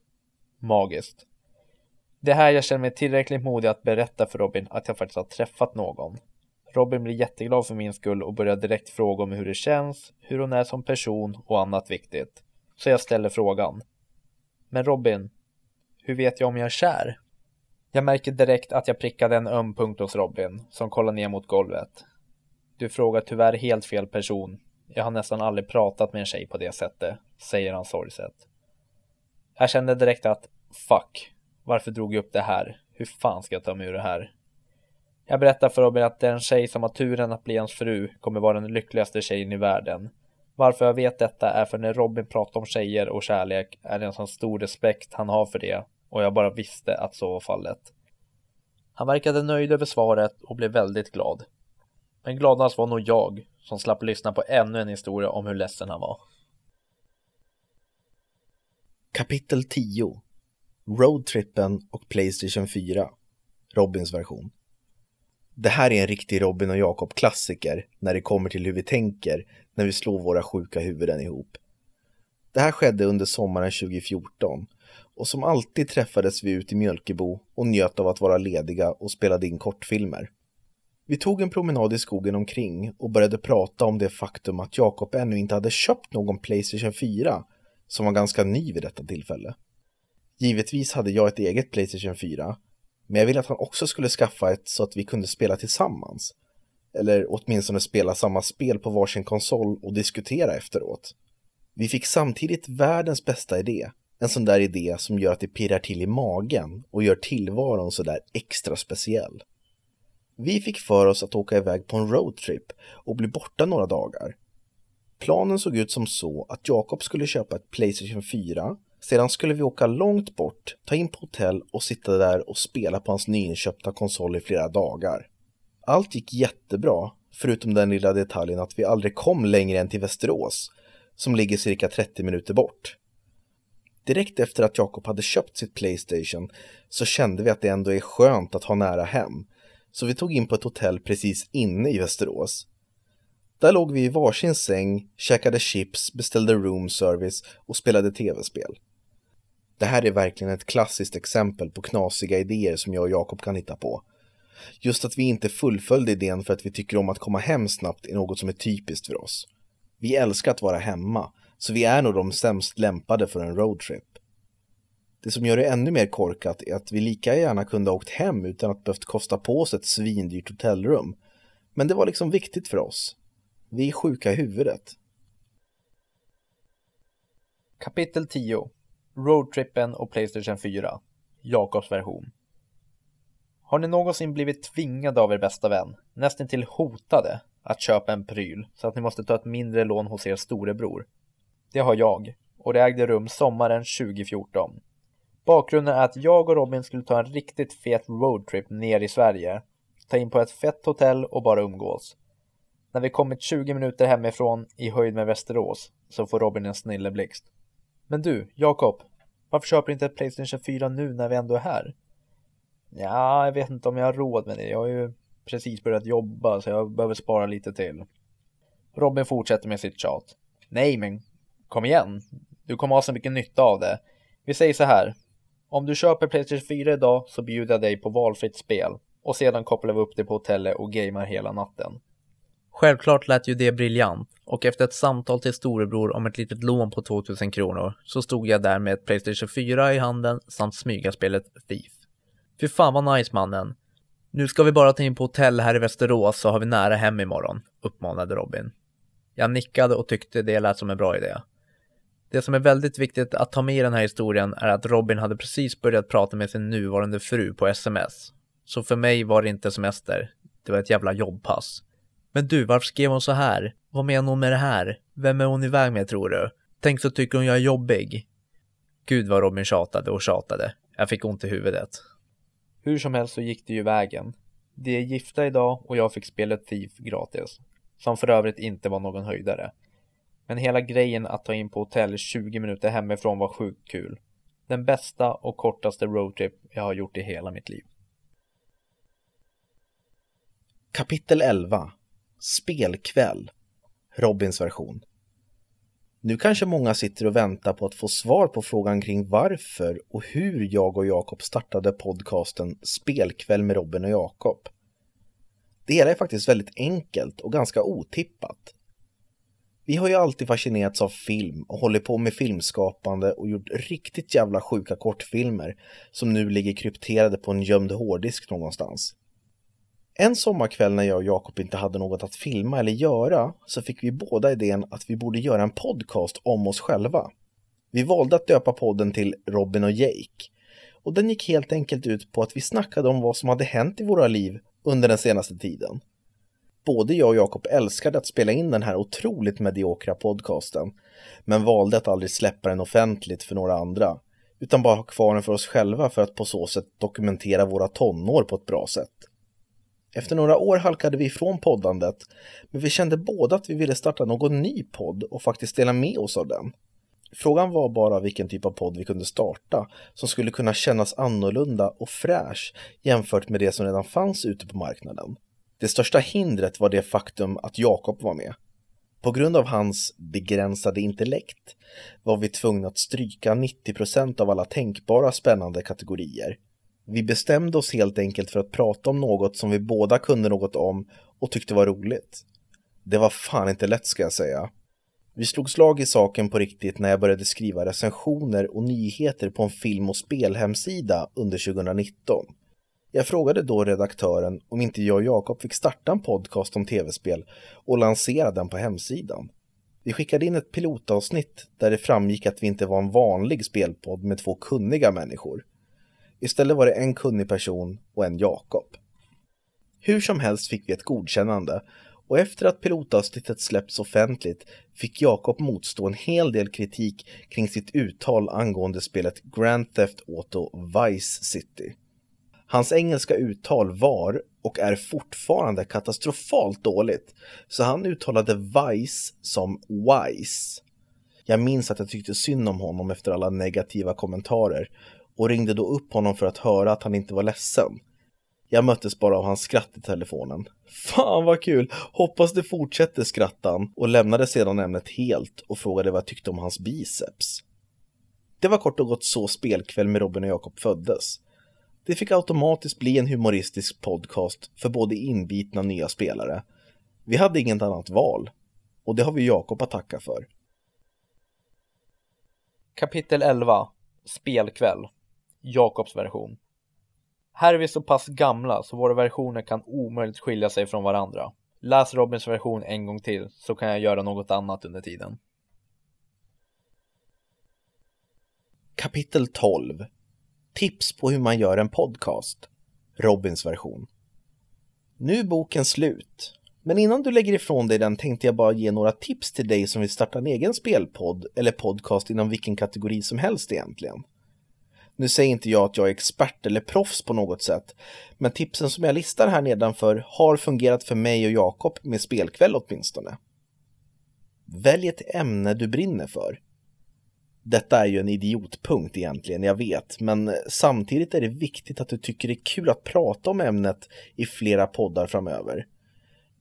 [SPEAKER 2] Magiskt. Det är här jag känner mig tillräckligt modig att berätta för Robin att jag faktiskt har träffat någon. Robin blir jätteglad för min skull och börjar direkt fråga om hur det känns, hur hon är som person och annat viktigt. Så jag ställer frågan. Men Robin, hur vet jag om jag är kär? Jag märker direkt att jag prickade en öm punkt hos Robin, som kollar ner mot golvet. Du frågar tyvärr helt fel person. Jag har nästan aldrig pratat med en tjej på det sättet, säger han sorgset. Jag kände direkt att, fuck, varför drog jag upp det här? Hur fan ska jag ta mig ur det här? Jag berättar för Robin att den tjej som har turen att bli hans fru kommer vara den lyckligaste tjejen i världen. Varför jag vet detta är för när Robin pratar om tjejer och kärlek är det en sån stor respekt han har för det och jag bara visste att så var fallet. Han verkade nöjd över svaret och blev väldigt glad. Men gladast var nog jag som slapp lyssna på ännu en historia om hur ledsen han var.
[SPEAKER 1] Kapitel 10 Roadtrippen och Playstation 4 Robins version det här är en riktig Robin och Jakob klassiker när det kommer till hur vi tänker när vi slår våra sjuka huvuden ihop. Det här skedde under sommaren 2014 och som alltid träffades vi ut i Mjölkebo och njöt av att vara lediga och spelade in kortfilmer. Vi tog en promenad i skogen omkring och började prata om det faktum att Jakob ännu inte hade köpt någon Playstation 4 som var ganska ny vid detta tillfälle. Givetvis hade jag ett eget Playstation 4, men jag ville att han också skulle skaffa ett så att vi kunde spela tillsammans. Eller åtminstone spela samma spel på varsin konsol och diskutera efteråt. Vi fick samtidigt världens bästa idé. En sån där idé som gör att det pirrar till i magen och gör tillvaron sådär extra speciell. Vi fick för oss att åka iväg på en roadtrip och bli borta några dagar. Planen såg ut som så att Jakob skulle köpa ett Playstation 4 sedan skulle vi åka långt bort, ta in på hotell och sitta där och spela på hans nyinköpta konsol i flera dagar. Allt gick jättebra, förutom den lilla detaljen att vi aldrig kom längre än till Västerås, som ligger cirka 30 minuter bort. Direkt efter att Jakob hade köpt sitt Playstation så kände vi att det ändå är skönt att ha nära hem, så vi tog in på ett hotell precis inne i Västerås. Där låg vi i varsin säng, käkade chips, beställde room service och spelade tv-spel. Det här är verkligen ett klassiskt exempel på knasiga idéer som jag och Jakob kan hitta på. Just att vi inte fullföljde idén för att vi tycker om att komma hem snabbt är något som är typiskt för oss. Vi älskar att vara hemma, så vi är nog de sämst lämpade för en roadtrip. Det som gör det ännu mer korkat är att vi lika gärna kunde ha åkt hem utan att behövt kosta på oss ett svindyrt hotellrum. Men det var liksom viktigt för oss. Vi är sjuka i huvudet.
[SPEAKER 2] Kapitel 10 Roadtrippen och Playstation 4 Jakobs version Har ni någonsin blivit tvingade av er bästa vän, nästan till hotade, att köpa en pryl så att ni måste ta ett mindre lån hos er storebror? Det har jag, och det ägde rum sommaren 2014. Bakgrunden är att jag och Robin skulle ta en riktigt fet roadtrip ner i Sverige, ta in på ett fett hotell och bara umgås. När vi kommit 20 minuter hemifrån i höjd med Västerås så får Robin en snilleblixt. Men du, Jakob, varför köper du inte ett Playstation 4 nu när vi ändå är här? Ja, jag vet inte om jag har råd med det. Jag har ju precis börjat jobba så jag behöver spara lite till. Robin fortsätter med sitt tjat. Nej, men kom igen. Du kommer ha så mycket nytta av det. Vi säger så här. Om du köper Playstation 4 idag så bjuder jag dig på valfritt spel och sedan kopplar vi upp dig på hotellet och gamer hela natten. Självklart lät ju det briljant och efter ett samtal till storebror om ett litet lån på 2000 kronor så stod jag där med ett Playstation 4 i handen samt smygaspelet Thief. Fy fan vad nice mannen. Nu ska vi bara ta in på hotell här i Västerås så har vi nära hem imorgon, uppmanade Robin. Jag nickade och tyckte det lät som en bra idé. Det som är väldigt viktigt att ta med i den här historien är att Robin hade precis börjat prata med sin nuvarande fru på sms. Så för mig var det inte semester, det var ett jävla jobbpass. Men du, varför skrev hon så här? Vad menar hon med det här? Vem är hon iväg med tror du? Tänk så tycker hon jag är jobbig. Gud vad Robin tjatade och tjatade. Jag fick ont i huvudet. Hur som helst så gick det ju vägen. De är gifta idag och jag fick spelet Thief gratis. Som för övrigt inte var någon höjdare. Men hela grejen att ta in på hotell 20 minuter hemifrån var sjukt kul. Den bästa och kortaste roadtrip jag har gjort i hela mitt liv.
[SPEAKER 1] Kapitel 11 Spelkväll Robins version Nu kanske många sitter och väntar på att få svar på frågan kring varför och hur jag och Jakob startade podcasten Spelkväll med Robin och Jakob. Det hela är faktiskt väldigt enkelt och ganska otippat. Vi har ju alltid fascinerats av film och hållit på med filmskapande och gjort riktigt jävla sjuka kortfilmer som nu ligger krypterade på en gömd hårddisk någonstans. En sommarkväll när jag och Jakob inte hade något att filma eller göra så fick vi båda idén att vi borde göra en podcast om oss själva. Vi valde att döpa podden till Robin och Jake och den gick helt enkelt ut på att vi snackade om vad som hade hänt i våra liv under den senaste tiden. Både jag och Jakob älskade att spela in den här otroligt mediokra podcasten, men valde att aldrig släppa den offentligt för några andra, utan bara ha kvar den för oss själva för att på så sätt dokumentera våra tonår på ett bra sätt. Efter några år halkade vi ifrån poddandet, men vi kände båda att vi ville starta någon ny podd och faktiskt dela med oss av den. Frågan var bara vilken typ av podd vi kunde starta som skulle kunna kännas annorlunda och fräsch jämfört med det som redan fanns ute på marknaden. Det största hindret var det faktum att Jakob var med. På grund av hans begränsade intellekt var vi tvungna att stryka 90% av alla tänkbara spännande kategorier. Vi bestämde oss helt enkelt för att prata om något som vi båda kunde något om och tyckte var roligt. Det var fan inte lätt ska jag säga. Vi slog slag i saken på riktigt när jag började skriva recensioner och nyheter på en film och spelhemsida under 2019. Jag frågade då redaktören om inte jag och Jakob fick starta en podcast om tv-spel och lansera den på hemsidan. Vi skickade in ett pilotavsnitt där det framgick att vi inte var en vanlig spelpodd med två kunniga människor. Istället var det en kunnig person och en Jakob. Hur som helst fick vi ett godkännande och efter att pilotavsnittet släppts offentligt fick Jakob motstå en hel del kritik kring sitt uttal angående spelet Grand Theft Auto Vice City. Hans engelska uttal var och är fortfarande katastrofalt dåligt, så han uttalade Vice som Wise. Jag minns att jag tyckte synd om honom efter alla negativa kommentarer och ringde då upp honom för att höra att han inte var ledsen. Jag möttes bara av hans skratt i telefonen. Fan vad kul! Hoppas det fortsätter skrattan och lämnade sedan ämnet helt och frågade vad jag tyckte om hans biceps. Det var kort och gott så spelkväll med Robin och Jakob föddes. Det fick automatiskt bli en humoristisk podcast för både inbitna nya spelare. Vi hade inget annat val. Och det har vi Jakob att tacka för.
[SPEAKER 2] Kapitel 11 Spelkväll Jakobs version Här är vi så pass gamla så våra versioner kan omöjligt skilja sig från varandra. Läs Robins version en gång till så kan jag göra något annat under tiden.
[SPEAKER 1] Kapitel 12 Tips på hur man gör en podcast. Robins version. Nu är boken slut. Men innan du lägger ifrån dig den tänkte jag bara ge några tips till dig som vill starta en egen spelpodd eller podcast inom vilken kategori som helst egentligen. Nu säger inte jag att jag är expert eller proffs på något sätt, men tipsen som jag listar här nedanför har fungerat för mig och Jakob med spelkväll åtminstone. Välj ett ämne du brinner för. Detta är ju en idiotpunkt egentligen, jag vet, men samtidigt är det viktigt att du tycker det är kul att prata om ämnet i flera poddar framöver.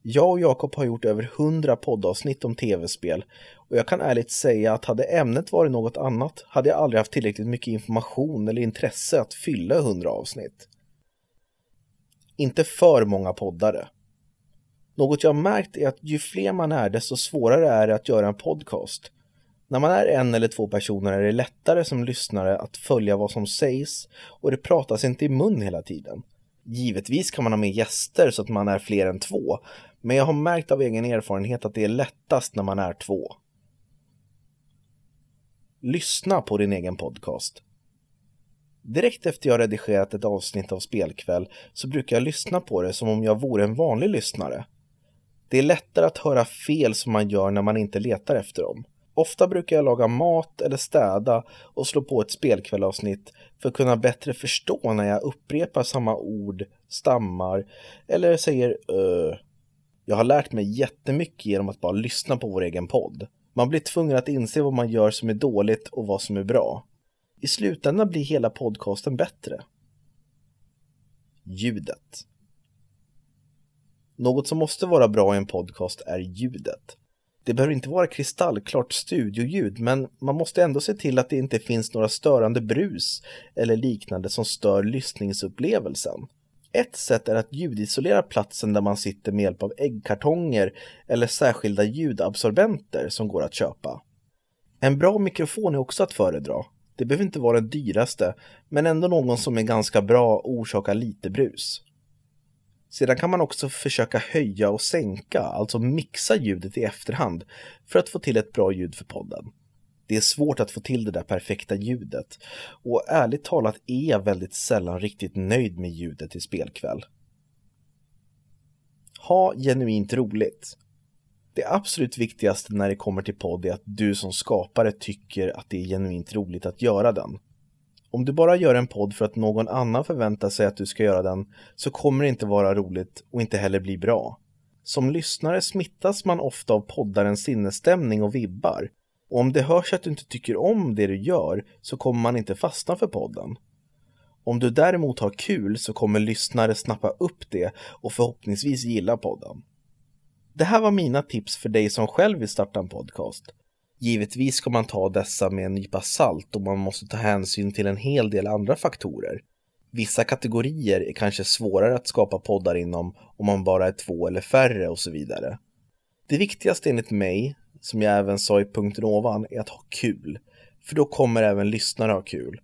[SPEAKER 1] Jag och Jakob har gjort över 100 poddavsnitt om tv-spel och jag kan ärligt säga att hade ämnet varit något annat hade jag aldrig haft tillräckligt mycket information eller intresse att fylla 100 avsnitt. Inte för många poddare. Något jag märkt är att ju fler man är desto svårare är det att göra en podcast. När man är en eller två personer är det lättare som lyssnare att följa vad som sägs och det pratas inte i mun hela tiden. Givetvis kan man ha med gäster så att man är fler än två, men jag har märkt av egen erfarenhet att det är lättast när man är två. Lyssna på din egen podcast. Direkt efter jag redigerat ett avsnitt av Spelkväll så brukar jag lyssna på det som om jag vore en vanlig lyssnare. Det är lättare att höra fel som man gör när man inte letar efter dem. Ofta brukar jag laga mat eller städa och slå på ett spelkvällavsnitt för att kunna bättre förstå när jag upprepar samma ord, stammar eller säger ö. Jag har lärt mig jättemycket genom att bara lyssna på vår egen podd. Man blir tvungen att inse vad man gör som är dåligt och vad som är bra. I slutändan blir hela podcasten bättre. Ljudet. Något som måste vara bra i en podcast är ljudet. Det behöver inte vara kristallklart studioljud, men man måste ändå se till att det inte finns några störande brus eller liknande som stör lyssningsupplevelsen. Ett sätt är att ljudisolera platsen där man sitter med hjälp av äggkartonger eller särskilda ljudabsorbenter som går att köpa. En bra mikrofon är också att föredra. Det behöver inte vara den dyraste, men ändå någon som är ganska bra och orsakar lite brus. Sedan kan man också försöka höja och sänka, alltså mixa ljudet i efterhand för att få till ett bra ljud för podden. Det är svårt att få till det där perfekta ljudet och ärligt talat är jag väldigt sällan riktigt nöjd med ljudet i spelkväll. Ha genuint roligt. Det absolut viktigaste när det kommer till podd är att du som skapare tycker att det är genuint roligt att göra den. Om du bara gör en podd för att någon annan förväntar sig att du ska göra den så kommer det inte vara roligt och inte heller bli bra. Som lyssnare smittas man ofta av poddarens sinnesstämning och vibbar. Och om det hörs att du inte tycker om det du gör så kommer man inte fastna för podden. Om du däremot har kul så kommer lyssnare snappa upp det och förhoppningsvis gilla podden. Det här var mina tips för dig som själv vill starta en podcast. Givetvis ska man ta dessa med en nypa salt och man måste ta hänsyn till en hel del andra faktorer. Vissa kategorier är kanske svårare att skapa poddar inom om man bara är två eller färre och så vidare. Det viktigaste enligt mig, som jag även sa i punkten ovan, är att ha kul. För då kommer även lyssnare ha kul.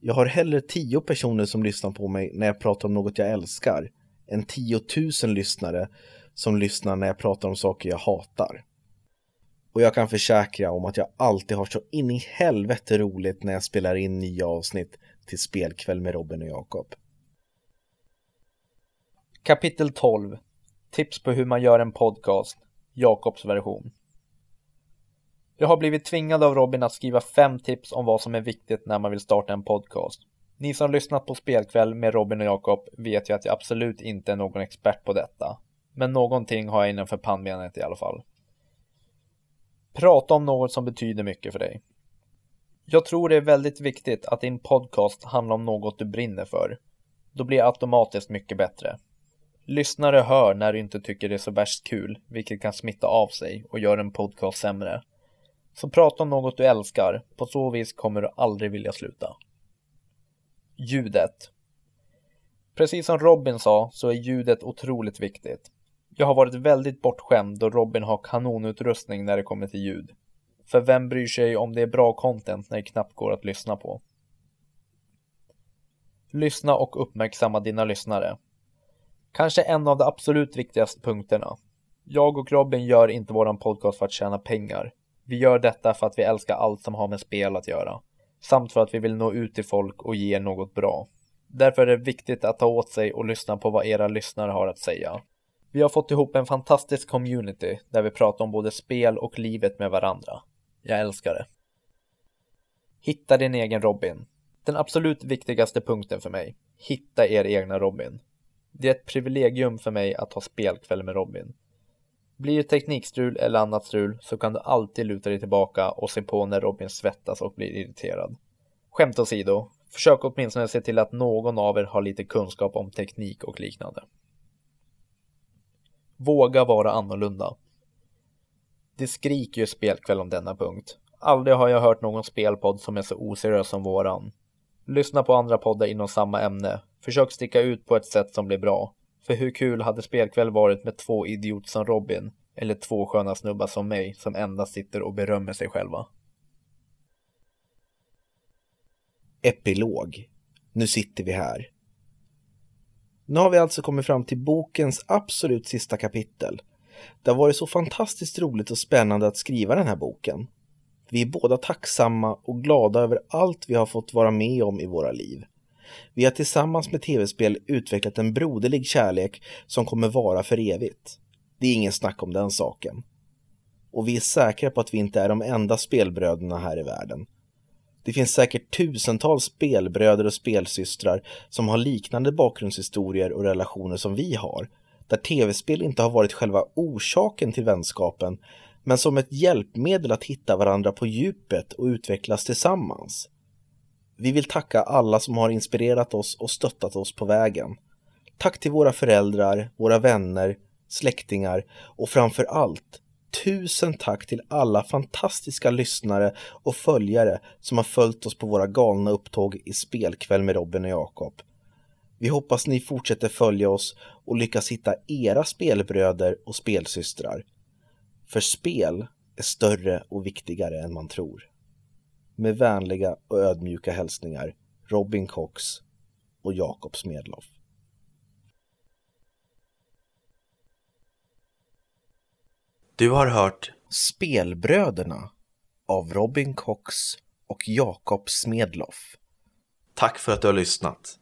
[SPEAKER 1] Jag har hellre tio personer som lyssnar på mig när jag pratar om något jag älskar, än tiotusen lyssnare som lyssnar när jag pratar om saker jag hatar. Och jag kan försäkra om att jag alltid har så in i helvete roligt när jag spelar in nya avsnitt till spelkväll med Robin och Jakob.
[SPEAKER 2] Kapitel 12 Tips på hur man gör en podcast Jakobs version Jag har blivit tvingad av Robin att skriva fem tips om vad som är viktigt när man vill starta en podcast. Ni som lyssnat på Spelkväll med Robin och Jakob vet ju att jag absolut inte är någon expert på detta. Men någonting har jag innanför pannbenet i alla fall. Prata om något som betyder mycket för dig. Jag tror det är väldigt viktigt att din podcast handlar om något du brinner för. Då blir det automatiskt mycket bättre. Lyssnare hör när du inte tycker det är så värst kul, vilket kan smitta av sig och göra en podcast sämre. Så prata om något du älskar, på så vis kommer du aldrig vilja sluta. Ljudet. Precis som Robin sa så är ljudet otroligt viktigt. Jag har varit väldigt bortskämd då Robin har kanonutrustning när det kommer till ljud. För vem bryr sig om det är bra content när det knappt går att lyssna på? Lyssna och uppmärksamma dina lyssnare. Kanske en av de absolut viktigaste punkterna. Jag och Robin gör inte våran podcast för att tjäna pengar. Vi gör detta för att vi älskar allt som har med spel att göra. Samt för att vi vill nå ut till folk och ge något bra. Därför är det viktigt att ta åt sig och lyssna på vad era lyssnare har att säga. Vi har fått ihop en fantastisk community där vi pratar om både spel och livet med varandra. Jag älskar det. Hitta din egen Robin. Den absolut viktigaste punkten för mig. Hitta er egna Robin. Det är ett privilegium för mig att ha spelkväll med Robin. Blir det teknikstrul eller annat strul så kan du alltid luta dig tillbaka och se på när Robin svettas och blir irriterad. Skämt åsido, försök åtminstone se till att någon av er har lite kunskap om teknik och liknande. Våga vara annorlunda. Det skriker ju spelkväll om denna punkt. Aldrig har jag hört någon spelpodd som är så oseriös som våran. Lyssna på andra poddar inom samma ämne. Försök sticka ut på ett sätt som blir bra. För hur kul hade spelkväll varit med två idioter som Robin? Eller två sköna snubbar som mig som endast sitter och berömmer sig själva.
[SPEAKER 1] Epilog. Nu sitter vi här. Nu har vi alltså kommit fram till bokens absolut sista kapitel. Det har varit så fantastiskt roligt och spännande att skriva den här boken. Vi är båda tacksamma och glada över allt vi har fått vara med om i våra liv. Vi har tillsammans med tv-spel utvecklat en broderlig kärlek som kommer vara för evigt. Det är ingen snack om den saken. och vi är säkra på att vi inte är de enda spelbröderna här i världen. Det finns säkert tusentals spelbröder och spelsystrar som har liknande bakgrundshistorier och relationer som vi har, där tv-spel inte har varit själva orsaken till vänskapen, men som ett hjälpmedel att hitta varandra på djupet och utvecklas tillsammans. Vi vill tacka alla som har inspirerat oss och stöttat oss på vägen. Tack till våra föräldrar, våra vänner, släktingar och framför allt tusen tack till alla fantastiska lyssnare och följare som har följt oss på våra galna upptåg i spelkväll med Robin och Jakob. Vi hoppas ni fortsätter följa oss och lyckas hitta era spelbröder och spelsystrar. För spel är större och viktigare än man tror. Med vänliga och ödmjuka hälsningar Robin Cox och Jakob Smedloff. Du har hört Spelbröderna av Robin Cox och Jakob Smedloff. Tack för att du har lyssnat.